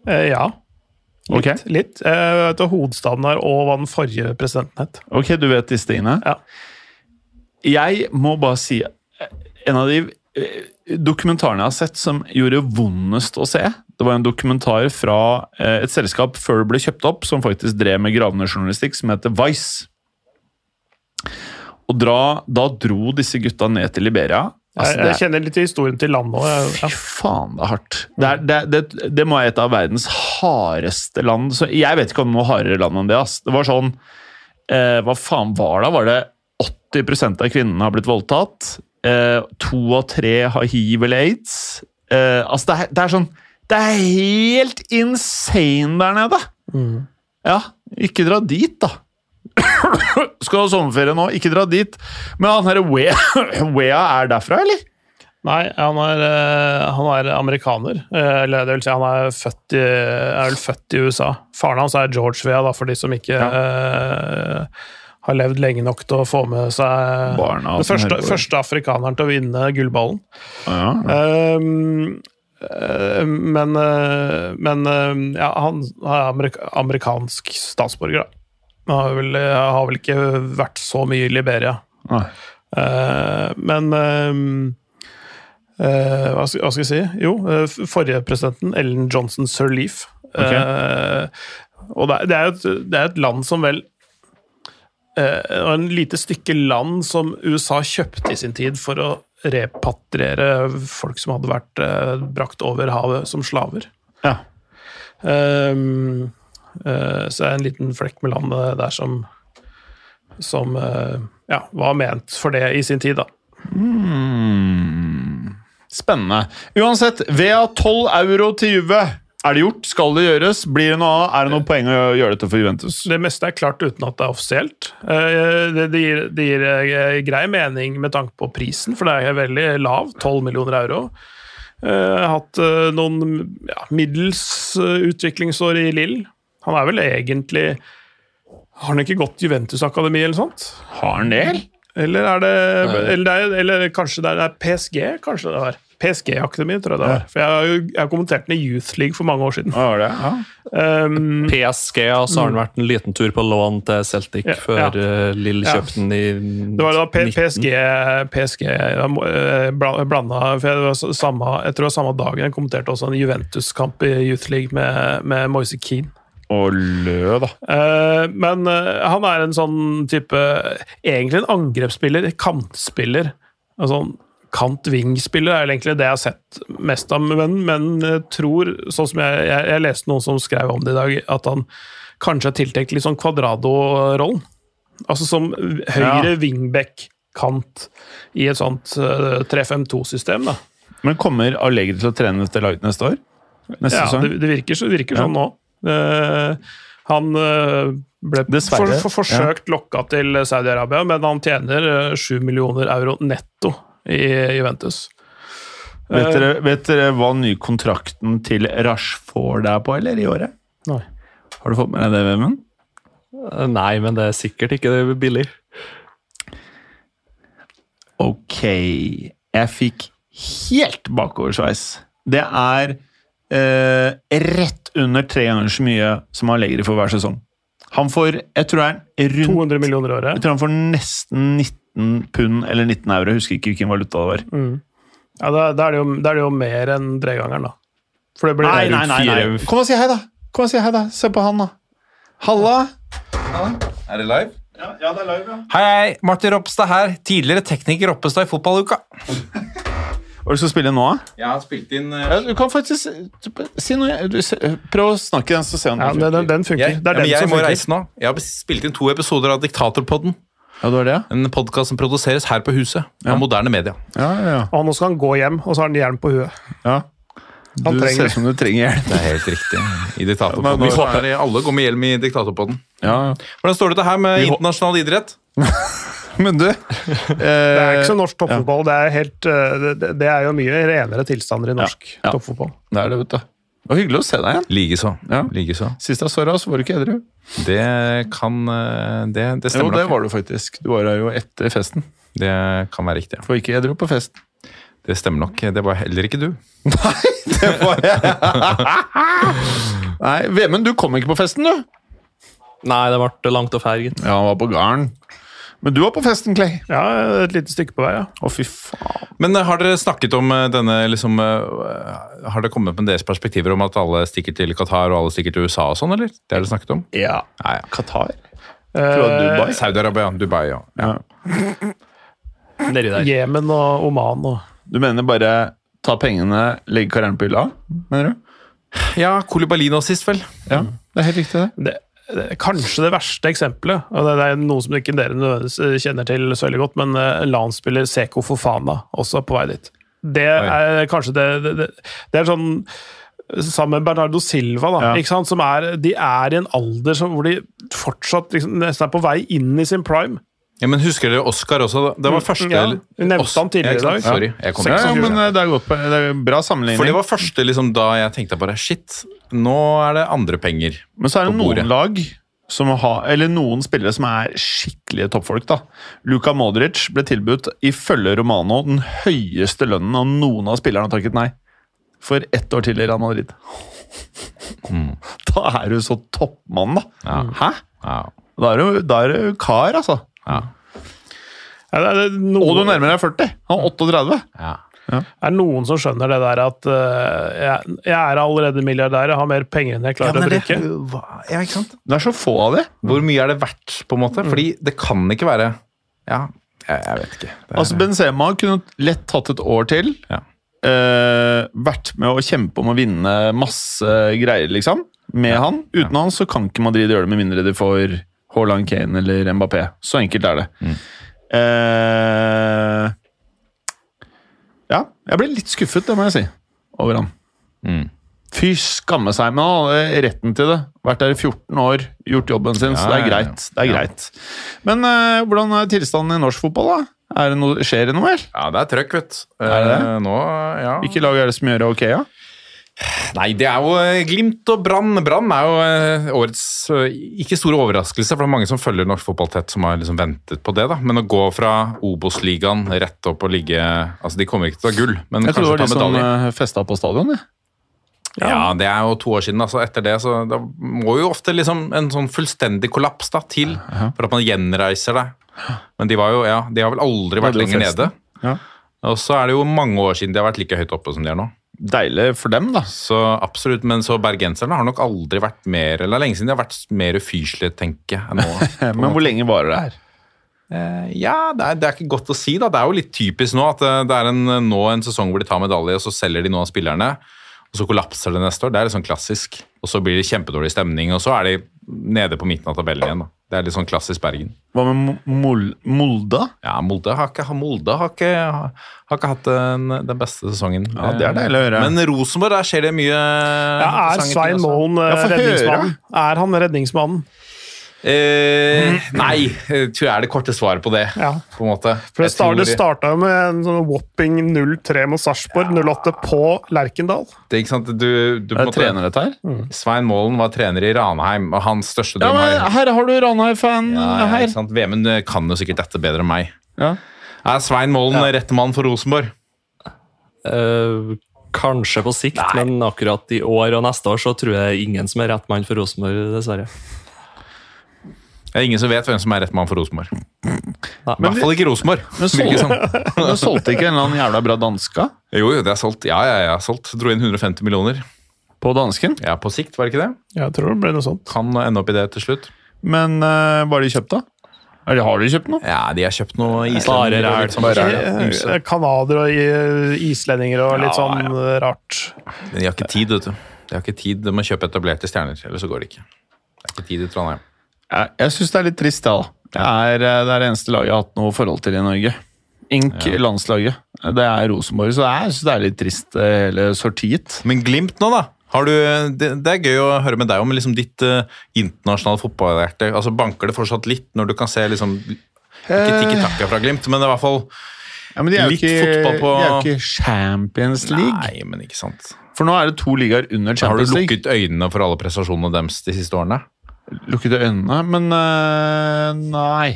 Eh, ja. Litt. Ok. litt. Jeg vet hovedstaden der og hva den forrige presidenten het. Ok, du vet disse tingene? Ja. Jeg må bare si En av de eh, dokumentarene jeg har sett som gjorde vondest å se, det var en dokumentar fra eh, et selskap før det ble kjøpt opp, som faktisk drev med gravende journalistikk, som heter Vice. Og dra, da dro disse gutta ned til Liberia. Altså, Jeg, jeg er- kjenner litt til historien til landet òg. Fy faen, det er hardt. Det, er, det, det, det må være et av verdens hardeste land. Så jeg vet ikke om noe hardere land enn det. Ass. Det var sånn eh, Hva faen var det? Var det 80 av kvinnene har blitt voldtatt? Eh, to av tre har hiv eller aids? Eh, altså, det er, det er sånn Det er helt insane der nede! Ja, ikke dra dit, da. Skal ha sommerferie nå? Ikke dra dit. Men han herre Wea, Wea er derfra, eller? Nei, han er, eh, han er amerikaner. Eh, Eller det vil si, han er, født i, er vel født i USA. Faren hans er George Vea, da, for de som ikke eh, har levd lenge nok til å få med seg Barna den første, første afrikaneren til å vinne gullballen. Ja. Um, eh, men men ja, han er amerikansk statsborger, da. Han har vel, har vel ikke vært så mye i Liberia. Nei. Uh, men uh, uh, hva, skal, hva skal jeg si? Jo, eh, forrige presidenten, Ellen Johnson Sirleaf. Ok. Eh, og det, det, er et, det er et land som vel eh, og En lite stykke land som USA kjøpte i sin tid for å repatriere folk som hadde vært eh, brakt over havet som slaver. Ja. Eh, så det er en liten flekk med landet der som som eh, ja, var ment for det i sin tid, da. Hmm. Spennende. Uansett, Vea 12 euro til Juve. Er det gjort? Skal det gjøres? Blir det noe av? Er det noe poeng å gjøre dette for Juventus? Det meste er klart uten at det er offisielt. Eh, Det, gir, det gir eh, grei mening med tanke på prisen, for det er veldig lav. 12 millioner euro. Eh, Jeg har hatt eh, noen ja, middels eh, utviklingsår i Lill. Han er vel egentlig Har han ikke gått Juventus-akademi eller sånt? Har han det? eller? Er det Eller, det er, eller kanskje det er, PSG? Kanskje det er PSG-akademi, tror jeg det var. For jeg har, jo- jeg har kommentert den i Youth League for mange år siden. Ja, det? Ja. Um, PSG, og så har han vært en liten tur på lån til Celtic Ja, før ja. eh, Lill kjøpte den i Det var da P PSG, PSG blanda for jeg, var samme, Jeg tror det var samme dagen jeg kommenterte også en Juventus-kamp i Youth League med, med Moise Keane. Og Lø, da. Eh, men eh, han er en sånn type Egentlig en angrepsspiller, kantspiller. Altså kant-ving-spiller er vel egentlig det jeg har sett mest av, men, men jeg tror, sånn som jeg, jeg, jeg leste noen som skrev om det i dag, at han kanskje er tiltenkt litt sånn Kvadrado-rollen. Altså som høyre Ja. wingback-kant i et sånt uh, 3-5-2-system, da. Men kommer Allegri til å trene dette laget neste år? Neste Ja, det, det virker, så- det virker Ja. sånn nå. Eh, han eh, ble for, for, forsøkt lokka til Saudi-Arabia, men han tjener eh, 7 millioner euro netto i Juventus. Vet, Eh, dere, vet dere hva nykontrakten til Rashford er på, eller, i året? Nei. Har du fått med deg det, Vemund? Eh, Nei, men det er sikkert ikke det billig. Ok, jeg fikk helt bakoversveis. Det er eh, rett under tre ganger så mye som Allegri får hver sesong. Han får, jeg tror det er rundt 200 millioner året. Jeg tror han får nesten 19 pund eller 19 euro. Jeg husker ikke hvilken valuta det var. Ja, da, da, er det jo, da er det jo mer enn tregangeren, da. For det blir Nei, nei, nei, nei. fire- Kom og si hei, da! Kom og si hei da. Se på han, da. Halla! Er det live? Ja, ja det er live, ja. Hei, hei, Martin Ropstad her. Tidligere tekniker Roppestad i fotballuka. Hva er det du skal spille nå, da? Jeg har spilt inn Ja, du kan faktisk si noe. Du, se- prøv å snakke den, så ser om Ja, den, den, den funker. jeg, det er ja, den jeg som må funker. reise nå. Jeg har spilt inn to episoder av Diktatorpodden. Ja, det var det, ja. En podkast som produseres her på huset Ja. av moderne media. Ja, ja, ja. Og nå skal han gå hjem, og så har han hjelm på huet. ja. Han Du trenger ser ut som du trenger hjelp. Det er helt riktig. I diktatorpodden. Vi håper alle går med hjelm i diktatorpodden. Ja, Hvordan står det til her med internasjonal idrett? Men du Det er ikke så norsk toppfotball. Det, er helt, eh, det, det er jo mye renere tilstander i norsk Ja. toppfotball. Det er det, vet du. Det var hyggelig å se deg igjen. Likeså. Ja. Like Sist jeg så deg, så var du ikke edru. Det kan Det, Det, stemmer. Jo, det nok. var du faktisk. Du var her jo etter festen. Det kan være riktig. ja. For ikke edru på fest. Det stemmer nok. Det var heller ikke du. Nei, Det var jeg. Nei, Vemund, du kom ikke på festen, du. Nei, det ble langt og ferget. Ja, han var på garden. Men du var på festen, Clay. Ja, et lite stykke på vei, ja. Å, fy faen. Men eh, har dere snakket om eh, denne liksom eh, Har det kommet med deres perspektiver om at alle stikker til Qatar og alle stikker til USA og sånn, eller? Det har dere snakket om? Ja. Nei, ja. Qatar? Eh, Dubai? Saudi-Arabia, Dubai, ja. ja. Nedi der. Jemen og Oman og Du mener bare ta pengene, legge karrieren på hylla? Mener du? Ja, Kolibali nå sist, vel? Ja, det er helt riktig, det. det, kanskje det verste eksempelet, og det, er noe som ikke dere nødvendigvis eh, kjenner til så veldig godt, men landspiller Lans-spiller Seko Fofana også på vei dit. Det er kanskje det Det, det, er sånn Sammen med Bernardo Silva, da, Ja. Som er, de er i en alder som, hvor de fortsatt liksom, nesten er på vei inn i sin prime. Ja, men Husker dere Oscar også? Det var første Ja, vi nevnte Os- han tidligere i dag. Sorry. Jeg kom Ja, ikke ja, men eh, det er, godt, det er bra sammenligning. For det var første liksom, da jeg tenkte bare shit, nå er det andre penger. Men så er det noen lag som har, eller noen spillere som er skikkelige toppfolk. da. Luka Modric ble tilbudt ifølge Romano den høyeste lønnen, og noen av spillerne har takket nei. For ett år til i Real Madrid. Da er du så toppmann, da. Ja. Hæ? Ja. Da er du, da er du kar, altså. Ja. Ja, det, er, Og du nærmer deg 40. Han er 38. Ja. det er noen som skjønner det der at uh, jeg, jeg er allerede milliardær, jeg har mer penger enn jeg klarer å drikke. ja, ikke sant? Det er så få av de. Hvor mye er det verdt, på en måte? Fordi det kan ikke være Ja, jeg, jeg vet ikke. Er, Altså Benzema kunne lett tatt et år til. Ja. Uh, vært med å kjempe om å vinne masse greier, liksom. Med han. Uten han så kan ikke Madrid gjøre det, med mindre de får Haaland, Kane eller Mbappé. Så enkelt er det. Mm. Eh, ja, jeg ble litt skuffet, det må jeg si, over han. Mm. Fy skamme seg, men han hadde retten til det. Vært der i 14 år, gjort jobben sin, så det er ja, ja. greit. Det er Ja. greit. Men eh, hvordan er tilstanden i norsk fotball, da? Er det noe, skjer det noe, mer? Ja, det er trøkk, vet du. Eh, Nå, ja. Hvilke lag er det som gjør det ok, ja? Nei, det er jo eh, Glimt og Brann. Brann er jo eh, årets eh, ikke store overraskelse, for det er mange som følger norsk fotball tett, som har liksom ventet på det. da. Men å gå fra Obos-ligaen rett opp og ligge Altså, de kommer ikke til å ta gull, men Jeg tror det var de som festa på stadion. Ja. Ja, det er jo to år siden. altså Etter det så da må jo ofte liksom en sånn fullstendig kollaps da til for at man gjenreiser det. Men de var jo, ja, de har vel aldri vært lenger nede. Ja. Og så er det jo mange år siden de har vært like høyt oppe som de er nå. Deilig for dem, da. Så absolutt, Men så bergenserne har nok aldri vært mer Eller lenge siden de har vært mer ufyselige, tenker jeg. nå. Men hvor lenge varer det her? Eh, ja, det er, det er ikke godt å si. da. Det er jo litt typisk nå at eh, det er en, nå en sesong hvor de tar medalje, og så selger de noen av spillerne. Og så kollapser det neste år. Det er litt sånn klassisk. Og så blir det kjempedårlig stemning, og så er de nede på midten av tabellen igjen. da. Det er litt sånn klassisk Bergen. Hva med Mo- Mol Molde? Ja, Molde har ikke, Molde har ikke, har ikke hatt den, den beste sesongen. Ja, det er deilig å høre. Men Rosenborg, der skjer det mye Ja, er Svein Moen eh, redningsmannen? Er han redningsmannen? Eh, nei, tror jeg er det korte svaret på det. Ja. på en måte. For det, start, det starta jo med en sånn whopping 0-3 mot Sarpsborg, 0-8 på Lerkendal. det, er ikke sant? Du, du, Er det trener dette her? Svein Målen var trener i Ranheim, og hans største Ja, men er Her har du Ranheim-fan ja, ja, her. ikke sant? Vemund eh, kan jo sikkert dette bedre enn meg. Ja. Er Svein Målen rette mann for Rosenborg? Uh, kanskje på sikt, men akkurat i år og neste år så tror jeg ingen som er rett mann for Rosenborg, dessverre. Det er ingen som vet hvem som er rett mann for Rosenborg. I hvert fall ikke Rosenborg. Men sol sånn. Men solgte ikke en eller annen jævla bra danska Jo, jo, det er solgt. Ja, ja, ja, solgt. Dro inn 150 millioner. på dansken? Ja, på sikt, var det ikke det? Jeg tror det ble noe sånt. Kan ende opp i det til slutt. Men uh, hva har de kjøpt, da? Eller har de kjøpt noe? Ja, de har kjøpt noe islendinger. og ræl. litt sånn Bare. Eh, og eh, islendinger og litt Ja, sånn ja. rart. Men de har ikke tid, vet du. De har ikke tid. De må kjøpe etablerte stjerner, ellers så går det ikke. Det er ikke tid i Trondheim. Jeg, jeg syns det er litt trist, da. Det er, eh, det er det eneste laget jeg har hatt noe forhold til i Norge. Ink landslaget. Det er Rosenborg, så jeg synes det er litt trist, eh, hele sortiet. Men Glimt nå, da? Har du, det, det er gøy å høre med deg om liksom ditt uh, internasjonale fotballhjerte. Altså, banker det fortsatt litt når du kan se liksom Ikke Tikki Takka fra Glimt, men det er i hvert fall Ja, men de er Litt ikke, fotball på- de er jo ikke Champions League. Nei, men ikke sant. For nå er det to ligaer under Champions League. Har du lukket øynene for alle prestasjonene deres de siste årene? Lukket øynene, men øh, nei.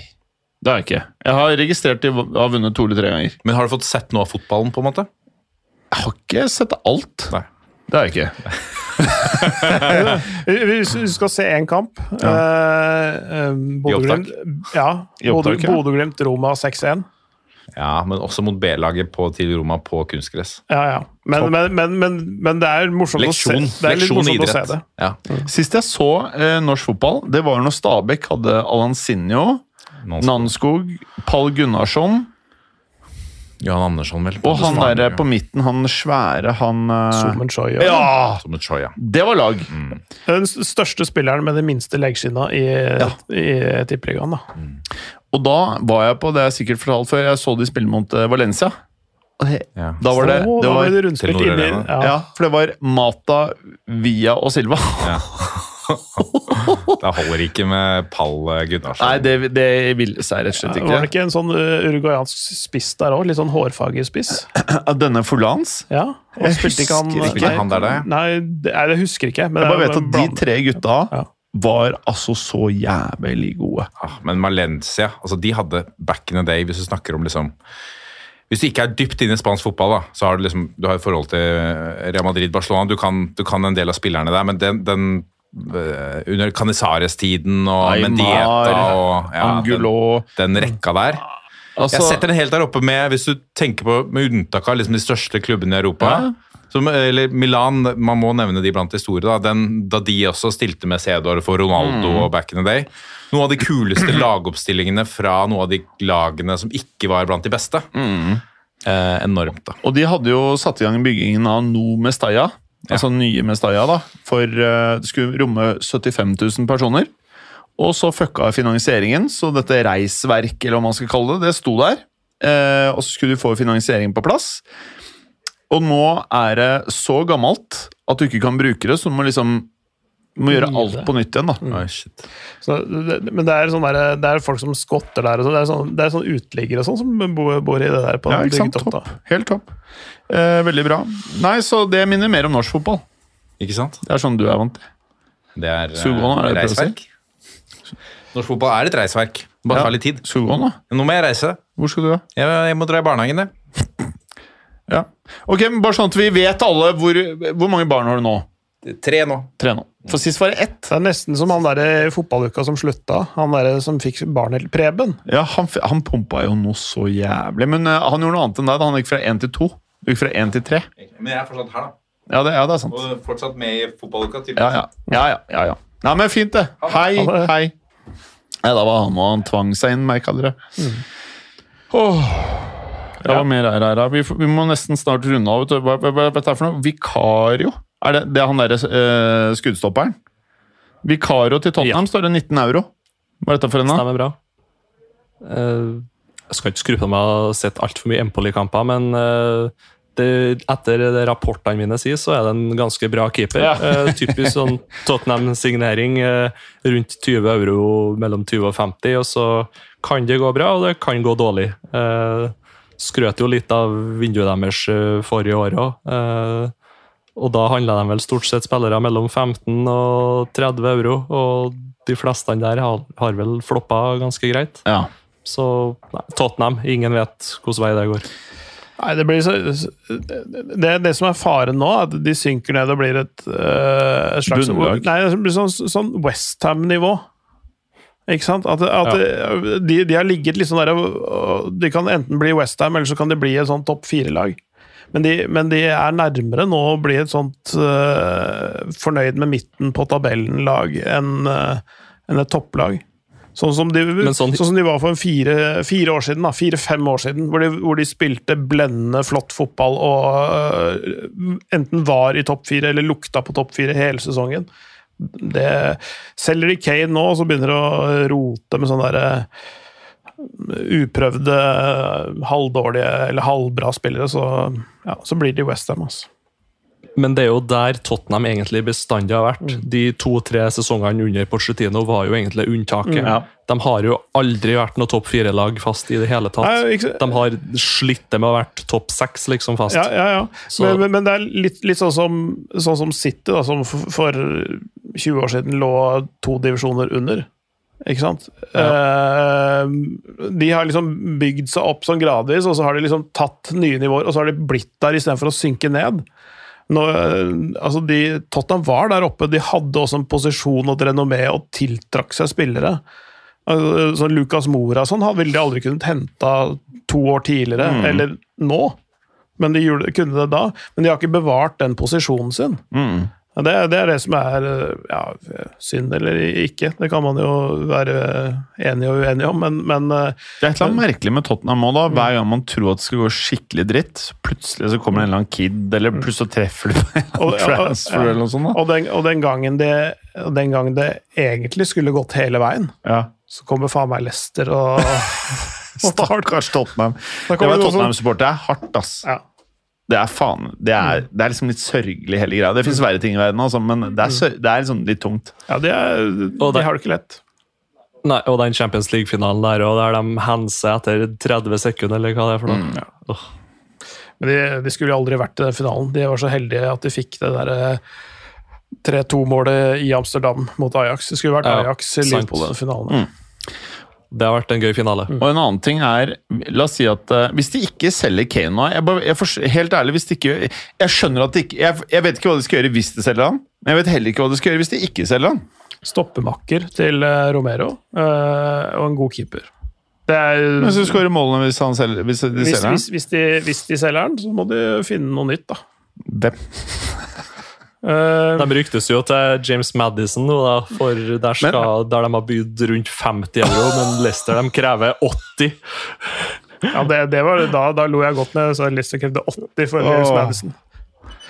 Det har jeg ikke. Jeg har registrert de har vunnet to eller tre ganger. Men har du fått sett noe av fotballen, på en måte? Jeg har ikke sett alt. Nei. Det har jeg ikke. Hvis du skal se én kamp ja. eh, Bodø-Glimt ja, ja. Bodø-Glimt Roma 6-1. Ja, men også mot B-laget på til Roma på kunstgress. Ja, ja. Men, men, men, men, men det er morsomt Leksjon, å se det. er litt leksjon morsomt å se det. Ja. Sist jeg så eh, norsk fotball, det var når Stabæk hadde Alansinho, Nanskog, Pall Gunnarsson Johan Andersson, vel. og han der på midten, han svære, han eh, Somen Choi, ja. Ja! Ja. Det var lag. Den største spilleren med de minste leggskinna i, i Tippeligaen. da. Og da var jeg på det jeg sikkert fortalt før, jeg så de spille mot eh, Valencia. Ja. Da var det, det var, det rundspilt inni ja. ja, for det var Mata, Via og Silva. Ja. Det holder ikke med Pall Gunnarsson. Nei, det, det ville seg rett og slett Var det ikke. ikke en sånn uh, uruguayansk spiss der òg? Litt sånn hårfargespiss? spiss? Denne Fulans? Ja. Jeg husker ikke han, ikke. Han der, det? Nei, det, nei, det husker ikke. Men Jeg bare vet at de tre gutta Ja. Var altså så jævlig gode. Ja, men Valencia, altså de hadde back in the day, hvis du snakker om liksom Hvis du ikke er dypt inne i spansk fotball, da, så har du liksom, du har forhold til Real Madrid, Barcelona, du kan, du kan en del av spillerne der, men den, den eh, under Canizares-tiden og Aymar, Mendieta og ja, den, Angulo den rekka der. altså, Jeg setter den helt der oppe med, hvis du tenker på med unntak av liksom de største klubbene i Europa. Som, eller Milan, man må nevne de blant de store. Da, den, da de også stilte med Cedor for Ronaldo og back in the day. Noen av de kuleste lagoppstillingene fra noen av de lagene som ikke var blant de beste. Eh, enormt, da. Og de hadde jo satt i gang byggingen av No Mestalla, altså nye Mestalla, da, for uh, det skulle romme 75 000 personer. Og så fucka finansieringen, så dette reisverk, eller hva man skal kalle det, det sto der. Eh, og så skulle de få finansieringen på plass. Og nå er det så gammelt at du ikke kan bruke det, så du må liksom du må gjøre alt på nytt igjen. da. Oi, shit. Så, det, men det er, sånn der, det er folk som skotter der. Og så, det er sånn, det er sånn uteliggere og sånn som bor, bor i det der. på Ja, ikke sant? Topp. Helt topp. Eh, veldig bra. Nei, så det minner mer om norsk fotball. Ikke sant? Det er sånn du er vant til. Det er eh, er det reisverk. Norsk fotball er et reisverk. Bare Ja. ta litt tid. Sugående, da. Nå må jeg reise. Hvor skal du, da? Jeg, jeg må dra i barnehagen, jeg. Ja. Ok, men Bare sånn at vi vet alle hvor, hvor mange barn har du nå? Tre nå. Tre nå. For sist var det ett. Det er nesten som han der i fotballuka som slutta. Han der som fikk barn helt Preben. Ja, Han, han pumpa jo noe så jævlig. Men uh, han gjorde noe annet enn deg. da Han gikk fra én til to. Du gikk fra én til tre. Men jeg er fortsatt her, da. Ja, det, ja, det er sant. Og fortsatt med i fotballuka. Ja, ja. ja, ja, ja, ja. Nei, men fint, det. Hei, det. hei. Ja, da var han og han tvang seg inn, merka dere. Åh. Ja, hva var med her? her. Vi, vi må nesten snart runde av. Hva, hva, hva er dette for noe? Vikario? Er det, det er han derre eh, skuddstopperen? Vikario til Tottenham står det 19 euro. Hva er dette for en? da? Stemmer bra. Uh, jeg skal ikke skru på meg å ha sett altfor mye Empoli-kamper, men uh, det, etter det rapportene mine sier, så er det en ganske bra keeper. Ja. uh, typisk sånn Tottenham-signering. uh, rundt 20 euro, mellom 20 og 50, og så kan det gå bra, og det kan gå dårlig. Uh, skrøt jo litt av vinduet deres eh, forrige år òg. og da handla de vel stort sett spillere mellom 15 og 30 euro, og de fleste der har, har vel floppa ganske greit. Ja. Så nei, Tottenham, ingen vet hvilken vei det går. Nei, det, blir så, det, det som er faren nå, er at de synker ned og blir et, øh, et slags Bunnlag. Nei, det blir sånn, sånn Westham-nivå. Ikke sant? At, at de, de har ligget sånn der De kan enten bli Westham, eller så kan de bli et sånn topp fire-lag. Men, de- men de er nærmere nå å bli et sånt uh, fornøyd med midten på tabellen-lag enn uh, en et topplag. Sånn som, de, sånn, sånn- som de var for en fire, fire år siden, fire-fem år siden, hvor de, hvor de spilte blendende flott fotball og uh, enten var i topp fire eller lukta på topp fire hele sesongen. Det, selger de Kane nå, så begynner de å rote med sånne der, uprøvde, halvdårlige eller halvbra spillere, så, ja, så blir de Westham. Altså. Men det er jo der Tottenham egentlig bestandig har vært. De to-tre sesongene under Porcetino var jo egentlig unntaket. Ja. De har jo aldri vært noe topp fire-lag fast i det hele tatt. Nei, ikke- De har slitt det med å være topp seks liksom fast. Ja, ja, ja. Så- Men, men, men det er litt, litt sånn, som, sånn som City, da, som for, for 20 år siden lå to divisjoner under. Ikke sant? Eh, de har liksom bygd seg opp sånn gradvis, og så har de liksom tatt nye nivåer, og så har de blitt der istedenfor å synke ned. Nå, eh, altså de, Tottenham var der oppe, de hadde også en posisjon og et renommé og tiltrakk seg spillere. Altså, sånn Lucas Mora sånn, ville de aldri kunnet hente to år tidligere, eller nå. Men de gjorde, kunne det da. Men de har ikke bevart den posisjonen sin. Ja, det, det er det som er ja, synd eller ikke. Det kan man jo være enig og uenig om, men, men eh, Det er et eller annet merkelig med Tottenham òg. Hver gang man tror at det skal gå skikkelig dritt, plutselig så kommer det en eller annen kid, eller plutselig så treffer du på en Og- transfer eller noe sånt. og, den, og den, gangen det, den gangen det egentlig skulle gått hele veien, Ja. så kommer faen meg Lester og Stakkars Tottenham. Det var Tottenham-supporter. Det er hardt, ass. ja. Det er faen Det er, det er liksom litt sørgelig, hele greia. Det fins verre ting i verden, også, men det er, sør, det er liksom litt tungt. ja, det, er, Og de det- har det ikke lett. Nei, og den Champions League-finalen der, og der de henser etter 30 sekunder, eller hva det er for noe. Åh. Men de, de skulle aldri vært i den finalen. De var så heldige at de fikk det der eh, 3-2-målet i Amsterdam mot Ajax. Det skulle vært Ja, Ajax-Liverpool i Liverpool-finalen. finalen. Det har vært en gøy finale. Og en annen ting er La oss si at uh, hvis de ikke selger Kane nå jeg, bare, jeg Helt ærlig, hvis de ikke Jeg skjønner at de ikke jeg, jeg vet ikke hva de skal gjøre hvis de selger han, men jeg vet heller ikke hva de skal gjøre hvis de ikke selger han. Stoppemakker til uh, Romero uh, og en god keeper. Det er, Men så skårer målene hvis, han selger, hvis de hvis, selger han. hvis, hvis, de, hvis de selger han, så må de finne noe nytt, da. Hvem? Eh, De ryktes jo til James Madison nå, da, for der, skal, der de har bydd rundt 50 euro, men Leicester de krever 80. ja, det, det var, da, da lo jeg godt med så Leicester krevde 80 for James Åh. Madison.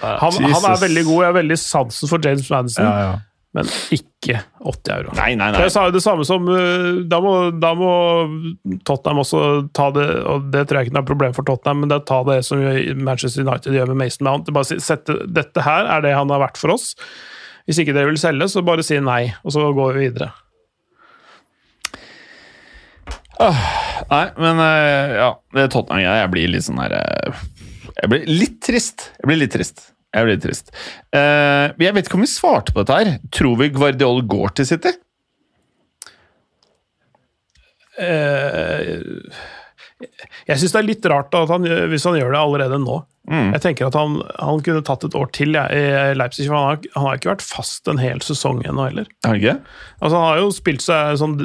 Han, han er veldig god, jeg har veldig sansen for James Madison, Ja, ja. Men ikke 80 euro. Nei, nei, Det nei. er sa- det samme som uh, da må, da må Tottenham også ta det, og det tror jeg ikke er noe problem for Tottenham, men det er ta det som Manchester United gjør med Mason Mount. Bare si, sette, dette her er det han har vært for oss. Hvis ikke dere vil selge, så bare si nei, og så går vi videre. Nei, men eh, ja, det Tottenham-greia Jeg blir litt sånn her eh, Jeg blir litt trist. Jeg blir litt trist. Jeg blir trist. Uh, jeg vet ikke om vi svarte på dette her. Tror vi Guardiol går til City? Uh, jeg syns det er litt rart at han, hvis han gjør det allerede nå. Jeg tenker at han, han kunne tatt et år til ja, i Leipzig, for han har, han har ikke vært fast en hel sesong ennå heller. Okay. Altså, han har jo spilt seg sånn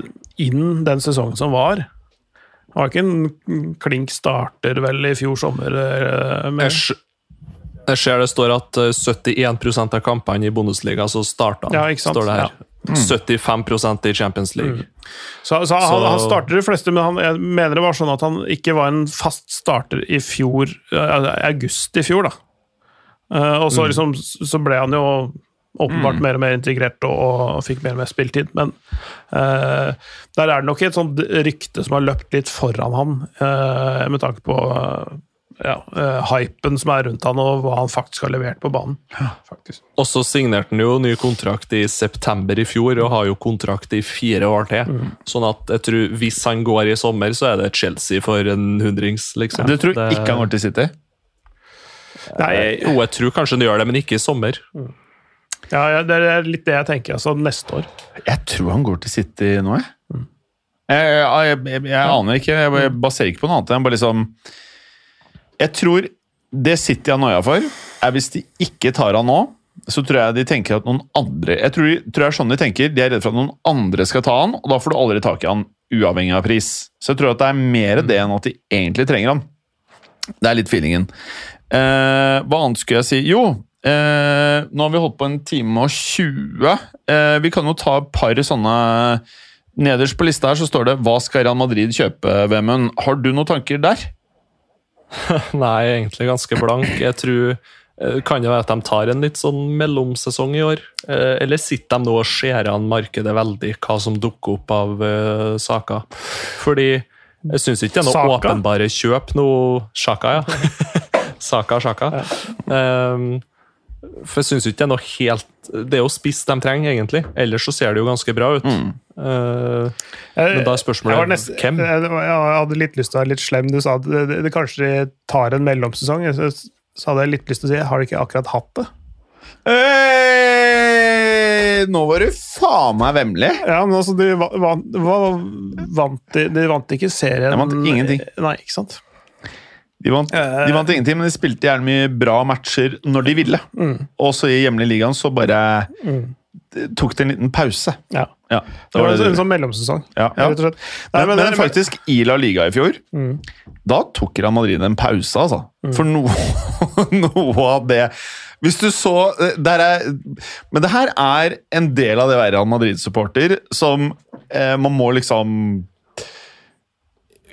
inn den sesongen som var. Han var ikke en klink starter vel i fjor sommer. eh, med- Jeg s- jeg ser det står at eh, 71% av kampene i Bundesliga så starta han. Ja, ikke sant? Står det her. Ja. 75% i Champions League. Så, så, han, Så- han starter de fleste, men han, jeg mener det var sånn at han ikke var en fast starter i fjor, eh, august i fjor, da. Eh, og så, liksom, så ble han jo åpenbart mer og mer integrert og, og fikk mer og mer spilletid. Men uh, der er det nok et sånt rykte som har løpt litt foran han, uh, med tanke på eh, ja, eh, hypen som er rundt han, og hva han faktisk har levert på banen. Faktisk. Og så signerte han jo ny kontrakt i september i fjor, og har jo kontrakt i fire år til. Mm. Sånn at jeg tror hvis han går i sommer, så er det Chelsea for en hundrings, liksom. Du tror Det- ikke han går til City? Nei, Jo, jeg tror kanskje han gjør det, men ikke i sommer. ja, ja, det er litt det jeg tenker. altså Neste år. Jeg tror han går til City nå, jeg. Jeg, jeg, jeg, jeg aner ikke. Jeg, jeg baserer ikke på noe annet. Jeg bare liksom Jeg tror det City har noia for, er hvis de ikke tar han nå, så tror jeg de tenker at noen andre Jeg tror, tror det er sånn de tenker. De er redde for at noen andre skal ta han, og da får du aldri tak i han uavhengig av pris. Så jeg tror at det er mer det enn at de egentlig trenger han. Det er litt feelingen. Eh, hva annet skulle jeg si? Jo, eh, nå har vi holdt på en time og 20. Eh, vi kan jo ta et par sånne Nederst på lista her så står det 'Hva skal Real Madrid kjøpe', Vemund? Har du noen tanker der? Nei, egentlig ganske blank. Jeg tror Eh, Kan det være at de tar en litt sånn mellomsesong i år? Eh, Eller sitter de nå og ser an markedet veldig, hva som dukker opp av uh, saker? Fordi jeg syns ikke det er noe Saka? åpenbare kjøp nå Sjaka, ja. Saka, Sjaka. Um, for jeg syns ikke det er noe helt Det er jo spiss de trenger, egentlig. Ellers så ser det jo ganske bra ut. Eh, men da er spørsmålet Jeg var hvem? Jeg, jeg hadde litt lyst til å være litt slem. Du sa at det, det, det kanskje tar en mellomsesong. Så, Så hadde jeg litt lyst til å si har de ikke akkurat hatt det? Hey, nå var du faen meg vemmelig. Ja, men altså, de vant, hva- vant, de, de vant ikke serien De vant ingenting. Nei, ikke sant? De vant, de vant ingenting, men de spilte gjerne mye bra matcher når de ville. Og så i hjemlig ligaen så bare tok det en liten pause. Ja. Ja, Det var en sånn mellomsesong, Ja, ja. Nei, men, men men, faktisk, i La Liga i fjor, da tok Real Madrid en pause, altså. For noe, noe av det Hvis du så der er, Men det her er en del av det å være Real Madrid-supporter som eh, man må liksom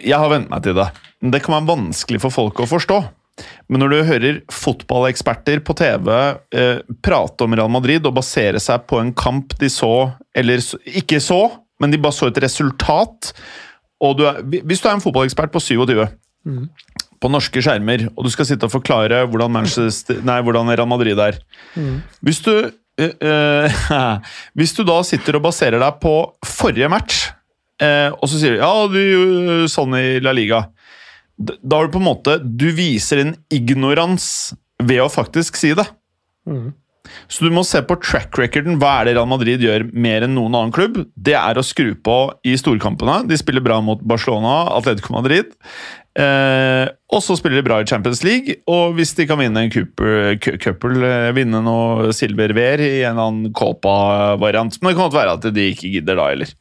Jeg har vent meg til det. Men Det kan være vanskelig for folk å forstå. Men når du hører fotballeksperter på TV eh, prate om Real Madrid og basere seg på en kamp de så, eller ikke så, men de bare så et resultat og du er, Hvis du er en fotballekspert på 27 på norske skjermer, og du skal sitte og forklare hvordan, nei, hvordan Real Madrid er. Hvis du eh, eh, Hvis du da sitter og baserer deg på forrige match, eh, og så sier du ja, du gjorde sånn i La Liga Da har du på en måte Du viser en ignorans ved å faktisk si det. Så du må se på track recorden. Hva er det Real Madrid gjør mer enn noen annen klubb? Det er å skru på i storkampene. De spiller bra mot Barcelona, Atletico Madrid. Eh, og så spiller de bra i Champions League, og hvis de kan vinne en Cupel, eh, vinne noe silverver i en eller annen Copa-variant Men det kan godt være at de ikke gidder da heller.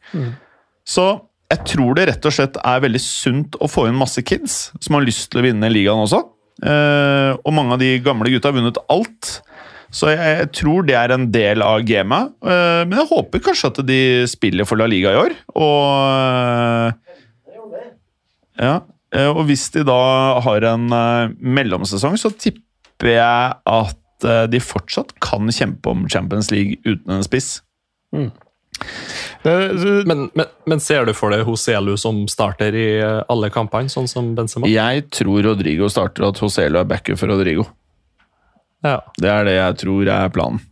Så jeg tror det rett og slett er veldig sunt å få inn masse kids som har lyst til å vinne ligaen også. Eh, og mange av de gamle gutta har vunnet alt. Så jeg, jeg tror det er en del av gamet. Eh, men jeg håper kanskje at de spiller for La Liga i år. Og ja, eh, og hvis de da har en eh, mellomsesong, så tipper jeg at eh, de fortsatt kan kjempe om Champions League uten en spiss. Det, Men, men, men ser du for deg Hoselu som starter i eh, alle kampene, sånn som Benzema? Jeg tror Rodrigo starter, og at Hoselu er backer for Rodrigo. Ja. Det er det jeg tror er planen.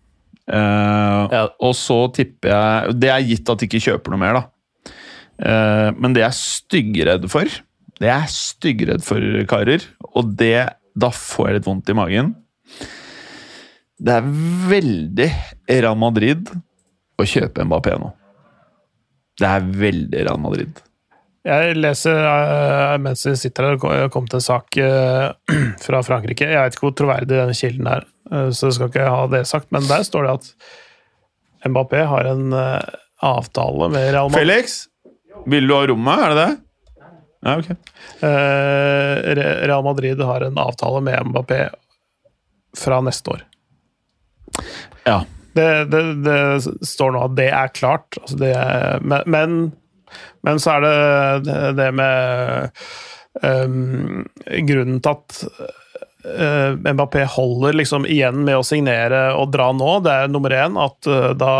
Uh, Ja. Og så tipper jeg Det er gitt at de ikke kjøper noe mer, da. Uh, men det jeg er styggredd for, det jeg er styggredd for, karer, og det Da får jeg litt vondt i magen. Det er veldig Real Madrid å kjøpe Mbappé nå. Det er veldig Real Madrid. Jeg leser eh, mens vi sitter her, det kom til en sak eh, fra Frankrike. Jeg vet ikke hvor troverdig denne kilden er, eh, så jeg skal ikke ha det sagt, men der står det at Mbappé har en avtale med Real Madrid. Felix, vil du ha rommet? Er det det? Ja, ok. Eh, Real Madrid har en avtale med Mbappé fra neste år. Ja. Det, det, det står nå at det er klart, altså det, er- men, men, så er det det, det med um, Grunnen til at uh, Mbappé holder liksom igjen med å signere og dra nå, det er nummer én at uh, da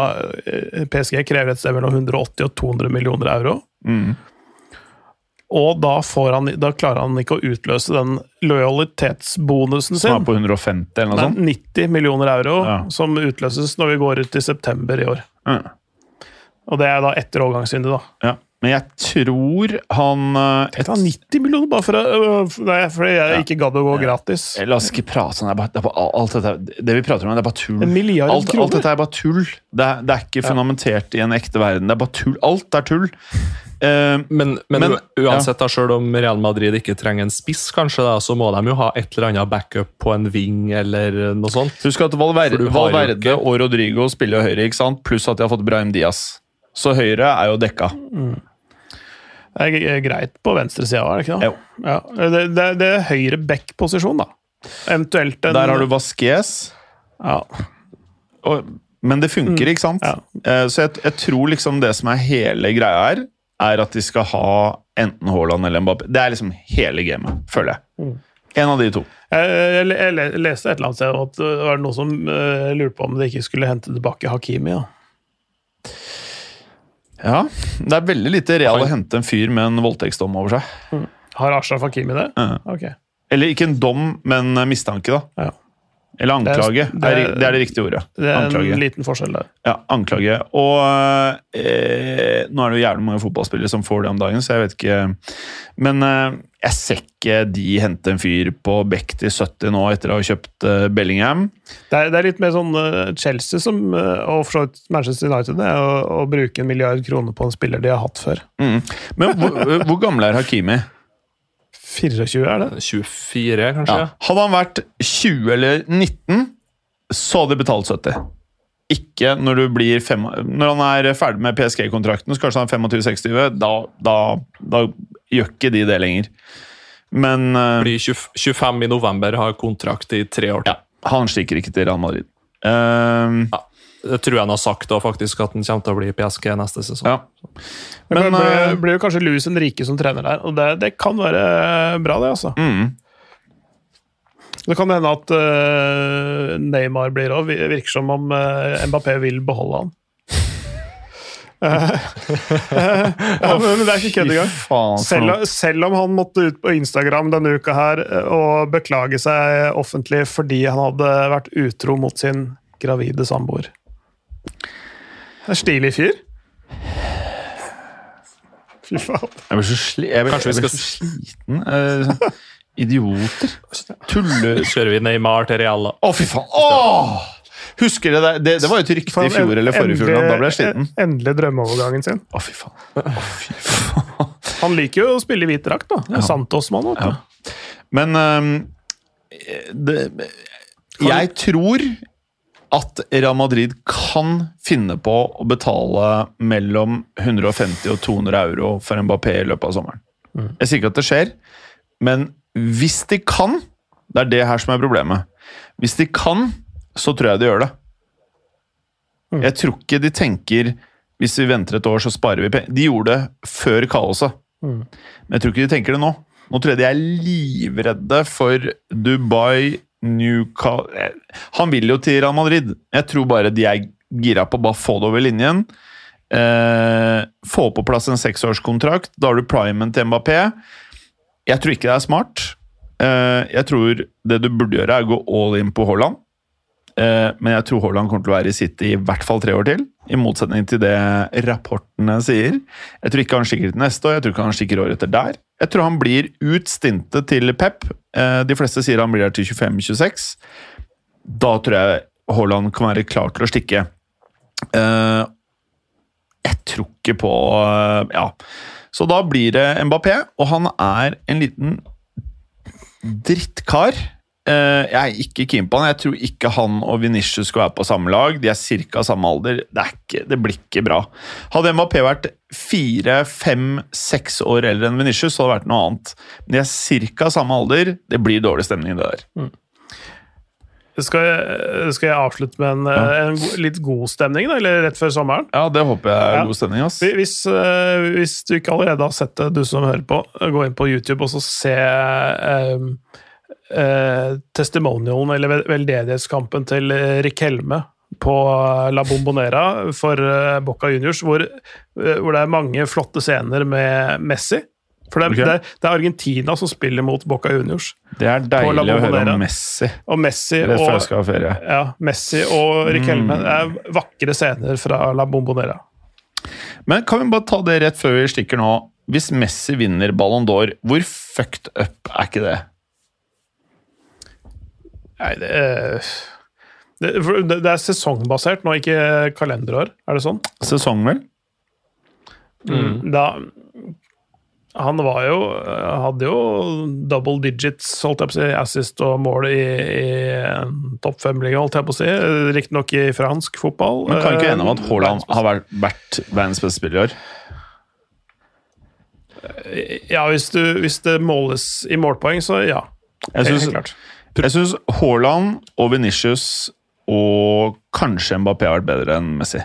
eh, PSG krever et sted mellom 180 og 200 millioner euro. Mm. Og da, får han, da klarer han ikke å utløse den lojalitetsbonusen sin. Som er på 150 eller noe sånt? er 90 millioner euro Ja. som utløses når vi går ut i september i år. Ja. Og det er da etter overgangsvinduet, da. Ja. Men jeg tror han eh, Jeg tar 90 millioner bare for, å- øh, nei, fordi jeg ikke gadd å gå gratis. La oss ikke prate sånn. Det, bare, det, bare, alt dette, det vi prater om, det er bare tull. En milliard alt, kroner. alt dette er bare tull. Det er, det er ikke fundamentert i en ekte verden. Det er bare tull. Alt er tull. Uh, Men, men, Men, uansett, uansett, da, selv om Real Madrid ikke trenger en spiss, kanskje, da, så må de jo ha et eller annet backup på en ving eller noe sånt. husk at Valverde, Valverde og Rodrigo spiller høyre, ikke sant? pluss at de har fått Brahim Diaz. Så høyre er jo dekka. Det er greit på venstresida, er det ikke det? Jo. Ja. Det, det, det er høyre back-posisjon, da. Eventuelt en Der har du Vasques. ja. Og, men det funker, ikke sant? Ja. Eh, Så jeg, jeg tror liksom det som er hele greia her, er at de skal ha enten Haaland eller Mbappé. Det er liksom hele gamet, føler jeg. En av de to. Jeg, jeg, jeg leste et eller annet sted at det var noen som eh, lurte på om de ikke skulle hente tilbake Hakimi. Ja. Ja, Det er veldig lite real å hente en fyr med en voldtektsdom over seg. Har Ashraf Hakimi det? Ja. Ok. Eller ikke en dom, men mistanke, da. Ja. Eller anklage. Det Det er- er, det er det riktige ordet. Det er Anklage. en liten forskjell der. Ja, anklage. Og eh, nå er det jo jævlig mange fotballspillere som får det om dagen, så jeg vet ikke Men eh, jeg ser ikke de hente en fyr på Beck til 70 nå etter å ha kjøpt eh, Bellingham. Det er, det er litt mer sånn eh, Chelsea som, eh, og for Manchester United det er å, å bruke en milliard kroner på en spiller de har hatt før. Mm. Men hvor, hvor gammel er Hakimi? 24 er det? 24, kanskje? Ja. Hadde han vært 20 eller 19, så hadde de betalt 70. Ikke når du blir fem, Når han er ferdig med PSG-kontrakten, så kanskje han er 25-26. Da, da, da gjør ikke de det lenger. Men uh, Blir 20, 25 i november, har kontrakt i tre år til. ja, han stikker ikke til Real Madrid. Eh, Det tror jeg han har sagt da, faktisk, at han kommer til å bli PSG neste sesong. ja. Men Men det blir, eh, jo kanskje Luis Henrique som trener der, og det, det kan være bra, det, altså. mm, Det kan hende at uh, Neymar blir òg. Virker som om uh, Mbappé vil beholde han. Ja, men det er ikke kødd engang. Selv, selv om han måtte ut på Instagram denne uka her og beklage seg offentlig fordi han hadde vært utro mot sin gravide samboer. En stilig fyr. Fy faen. Jeg blir så, sli jeg blir, Kanskje vi jeg blir så sliten. Eh, sånn, idioter. Tulle... Kjører vi Neymar til Real, Å, oh, fy faen! Oh! Husker dere det? det? Det var jo et rykte i fjor eller forrige fjor. Da ble jeg sliten. Endelig, drømmeovergangen sin. Å, fy faen. Oh, fy faen. Han liker jo å spille i hvit drakt, da. Ja. Santos-mann. Ja. Men um, det, Jeg tror at Real Madrid kan finne på å betale mellom 150 og 200 euro for Mbappé i løpet av sommeren. Jeg sier ikke at det skjer, men hvis de kan Det er det her som er problemet. Hvis de kan, så tror jeg de gjør det. Jeg tror ikke de tenker hvis vi venter et år, så sparer vi penger. De gjorde det før kaoset. Men jeg tror ikke de tenker det nå. Nå tror jeg de er livredde for Dubai, Newcastle Han vil jo til Real Madrid. Jeg tror bare de er gira på å bare få det over linjen. Eh, få på plass en seksårskontrakt. Da har du primen til Mbappé. Jeg tror ikke det er smart. Eh, jeg tror det du burde gjøre, er å gå all in på Haaland. Eh, men jeg tror Haaland kommer til å være i City i hvert fall tre år til. I motsetning til det rapportene sier. Jeg tror ikke han stikker til neste år, jeg tror ikke han stikker året etter der. Jeg tror han blir ut stintet til Pep. Eh, de fleste sier han blir der til 25-26. Da tror jeg Haaland kan være klar til å stikke. Eh, jeg tror ikke på eh, Ja. Så da blir det Mbappé, og han er en liten drittkar. Eh, jeg er ikke keen på han. Jeg tror ikke han og Vinicius skal være på samme lag. De er ca. samme alder. Det, er ikke, det blir ikke bra. Hadde Mbappé vært fire, fem, seks år eldre enn Vinicius, så hadde det vært noe annet. Men de er ca. samme alder. Det blir dårlig stemning, det der. Skal jeg, skal jeg avslutte med en, ja. en litt god stemning, da, eller rett før sommeren? Ja, det håper jeg er Ja. god stemning. ass. Hvis, eh, hvis du ikke allerede har sett det, du som hører på, gå inn på YouTube og så se eh, eh, testimonialen, eller veldedighetskampen til Rik Rick Helme på La Bombonera for eh, Boca Juniors, hvor, eh, hvor det er mange flotte scener med Messi. For det er, Ok. det, det er Argentina som spiller mot Boca Juniors. Det er deilig å høre om Messi Og Messi rett før jeg og, skal ha ferie. ja, Messi og Rick Mm. Helme det er vakre scener fra La Bombonera. Men kan vi bare ta det rett før vi stikker nå? Hvis Messi vinner Ballon d'Or, hvor fucked up er ikke det? Nei, det er, det, det er sesongbasert nå, ikke kalenderår. Er det sånn? Sesong, vel? Da Han var jo Hadde jo double digits, holdt jeg på å si, assist og mål i, i topp fem-liga, holdt jeg på å si. Riktignok i fransk fotball. Men kan ikke Eh, om at Haaland har vært, vært verdens beste spiller i år? Ja, hvis, du, hvis det måles i målpoeng, så ja. Jeg Helt klart. Jeg syns Haaland og Venitius og kanskje Mbappé har vært bedre enn Messi.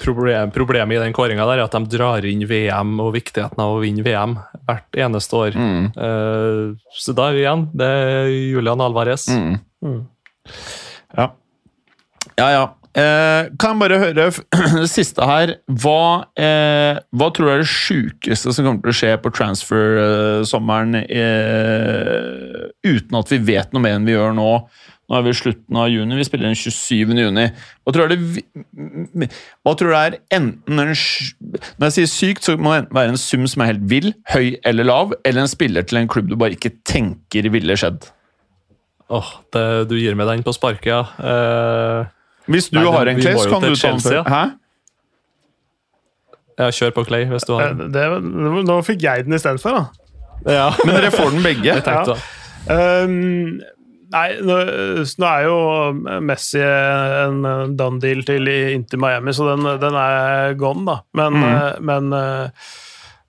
Problem, problemet i den kåringa der er at de drar inn VM og viktigheten av å vinne VM hvert eneste år. Mm. Uh, så da igjen. Det er Julian Alvarez. Mm. Ja. Ja, ja. Eh, kan jeg bare høre det siste her Hva, eh, hva tror du er det sjukeste som kommer til å skje på transfer-sommeren eh, uten at vi vet noe mer enn vi gjør nå? Nå er vi i slutten av juni, vi spiller den 27. juni. Hva tror du det, hva tror du er enten en Når jeg sier sykt, så må det enten være en sum som er helt vill, høy eller lav, eller en spiller til en klubb du bare ikke tenker ville skjedd. Åh, det, du gir meg den på sparket, ja. Eh, Hvis du Nei, har en Clay, så kan du ta den før. Hæ? ja, kjør på Clay, hvis du har har Det, nå fikk jeg den istedenfor, da. Ja, Men dere får den begge. tenkte da. Um, nei, nå, nå er jo Messi en eh, done deal til inntil Miami, så den, den er gone, da. Men, Mm. eh, men eh,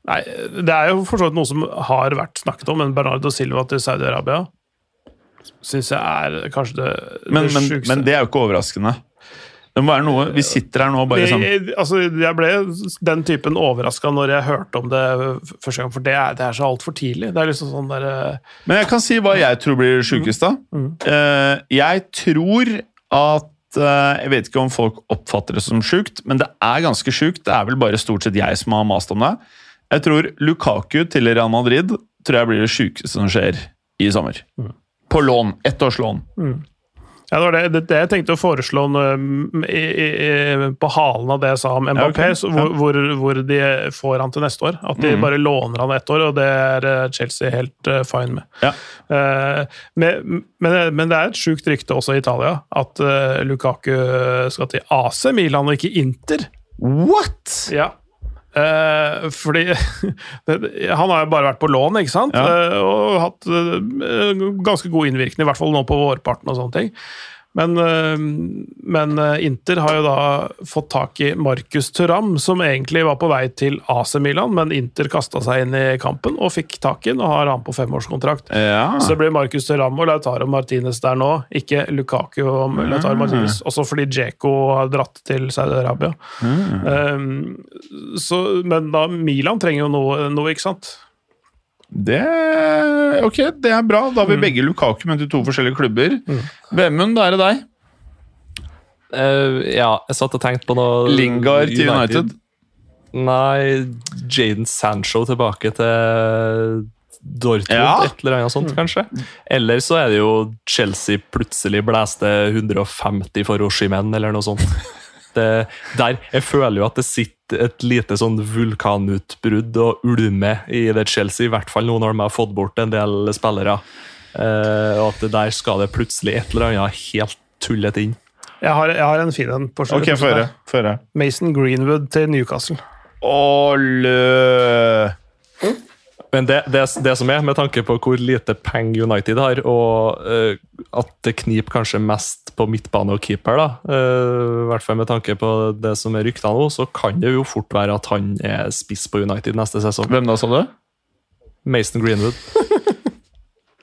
Nei, det er jo for så vidt noe som har vært snakket om, men Bernardo Silva til Saudi-Arabia syns jeg er kanskje det, Men, det men, sjukeste. men det er jo ikke overraskende. Det må være noe Vi sitter her nå og bare sånn jeg, altså, jeg ble den typen overraska når jeg hørte om det første gang, for det er, det er så altfor tidlig. Det er liksom sånn der eh, Men jeg kan si hva jeg tror blir sjukest, da. Mm. Uh, jeg tror at eh, Jeg vet ikke om folk oppfatter det som sjukt, men det er ganske sjukt. Det er vel bare stort sett jeg som har mast om det. Jeg tror Lukaku til Real Madrid tror jeg blir det sjukeste som skjer i sommer. Mm. På lån. Ett års lån. Ja, det var det, det, det jeg tenkte å foreslå nå, i, i, på halen av det jeg sa om Mbappé, ok. så hvor, hvor, hvor de får han til neste år. At de mm. bare låner han ett år, og det er eh, Chelsea helt uh, fine med. Ja. Uh, men, men, men det er et sjukt rykte også i Italia at uh, Lukaku skal til AC Milan og ikke Inter. What?! Ja. Eh, fordi Han har jo bare vært på lån, ikke sant? Ja. Eh, og hatt eh, ganske god innvirkning, i hvert fall nå på vårparten og sånne ting. Men, men eh, Inter har jo da fått tak i Marcus Thuram, som egentlig var på vei til AC Milan, men Inter kasta seg inn i kampen og fikk tak i ham, og har han på femårskontrakt. Ja. Så det blir Marcus Thuram og Lautaro Martinez der nå, ikke Lukaku og Lautaro Martinez. Også fordi Djeko har dratt til Saudi-Arabia. Um, men da Milan trenger jo noe, noe ikke sant? Det Ok, det er bra. Da har vi begge Lukaku, men til to forskjellige klubber. Vemund, da er det deg. Uh, ja, jeg satt og tenkte på noe Lingard til United. Nei, Jaden Sancho tilbake til Dortmund, Ja. et eller annet sånt, kanskje. Eller så er det jo Chelsea plutselig blæste 150 for Oshimen, eller noe sånt. Det, der, jeg føler jo at det sitter et lite sånn vulkanutbrudd og ulmer i det Chelsea, i hvert fall nå når de har fått bort en del spillere. Eh, og at det der skal det plutselig et eller annet helt tullete inn. Jeg har, jeg har en fin en. på Ok, få jeg Få høre. Mason Greenwood til Newcastle. Ålø! Men det, det, det som er, med tanke på hvor lite penger United har, og uh, at det kniper kanskje mest på midtbane og keeper, da, Uh, i hvert fall med tanke på det som er rykta nå, så kan det jo fort være at han er spiss på United neste sesong. Hvem da, sa du? Mason Greenwood.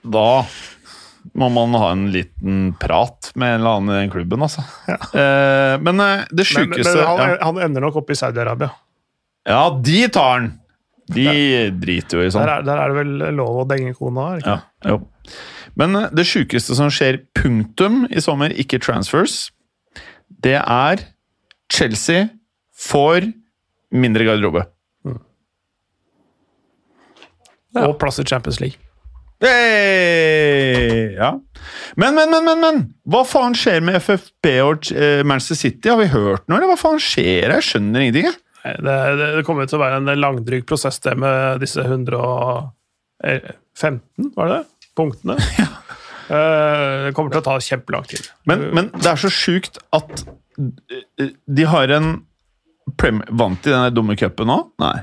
Da må man ha en liten prat med en eller annen i den klubben, altså. Eh, men uh, det sjukeste han, ja. han ender nok oppe i Saudi-Arabia. ja, de tar han! De driter jo i sånn. Der, er- der er det vel lov å denge kona? ikke? Ja, jo. Men eh, det sjukeste som skjer punktum i sommer, ikke transfers, det er Chelsea får mindre garderobe. Og plass i Champions League. Hey! Ja. Men, men, men, men, men! Hva faen skjer med FFP og eh, Manchester City? Har vi hørt noe, eller hva faen skjer? Jeg skjønner ingenting. jeg. Nei, Det, det, det kommer til å være en langdryg prosess, det med disse 115, var det det? Punktene. Eh, Det kommer til å ta kjempelang tid. Men, men det er så sjukt at eh, de har en Prem Vant de den dumme cupen nå? Nei.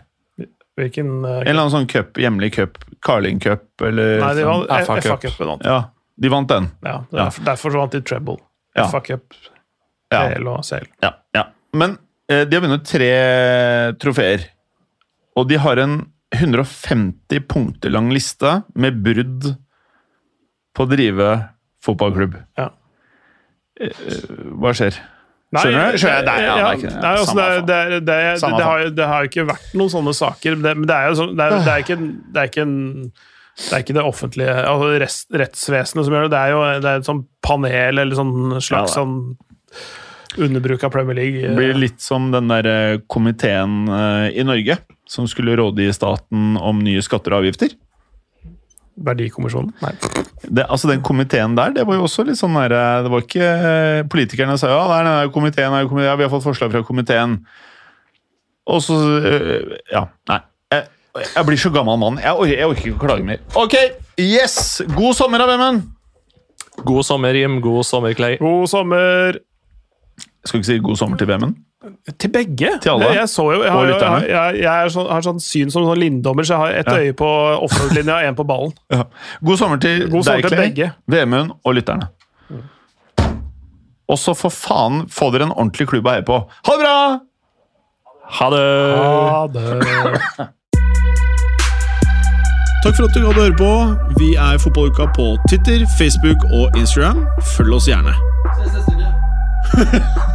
Hvilken eh, En eller annen sånn cup, hjemlig cup, Carling Cup eller Nei, de vant FA Cup. FA-cupen. vant. Ja, de vant den. Ja, derfor, derfor så vant de treble. Ja. FA-cup, Ja. Og CL. Ja, ja. Men eh, de har vunnet tre trofeer. Og de har en 150 punkter lang liste med brudd på å drive fotballklubb. Ja. Eh, Hva skjer? Skjønner du? Skjønner jeg? Det har, jo- ikke vært noen sånne saker. Det, men det er jo sånn, det det det er ikke en det er ikke det offentlige altså rest, rettsvesenet som gjør det, det er jo det er et sånn panel eller sånn slags Ja, sånn underbruk av Premier League. Det blir litt som den der eh, komiteen eh, i Norge som skulle rådgi staten om nye skatter og avgifter. Verdikommisjonen? Nei. Det, altså Den komiteen der, det var jo også litt sånn der, eh, Det var ikke eh, Politikerne sa ja, det er den der komiteen, det er komiteen, ja, vi har fått forslag fra komiteen. Og så eh, Ja, nei. Jeg, jeg blir så gammel mann. Jeg orker, jeg orker ikke å klage mer. Ok, yes! God sommer, da, Vemmen! God sommer, Jim. God sommer, Clay. God sommer Jeg skal ikke si god sommer til Vemund. Til begge. Til alle. Jeg, så jo, jeg, har, jeg, jeg, jeg er sånn, har sånn syn som sånn Linddommer, så jeg har ett Ja. øye på offroad-linja og én på ballen. Ja. God sommer til God sommer deg, til Clay, begge. Vemund og lytterne. Og så for faen, få dere en ordentlig klubb å heie på. Ha det bra! Ha det! Ha det. Takk for at du gadd å høre på. Vi er Fotballuka på Twitter, Facebook og Instagram. Følg oss gjerne.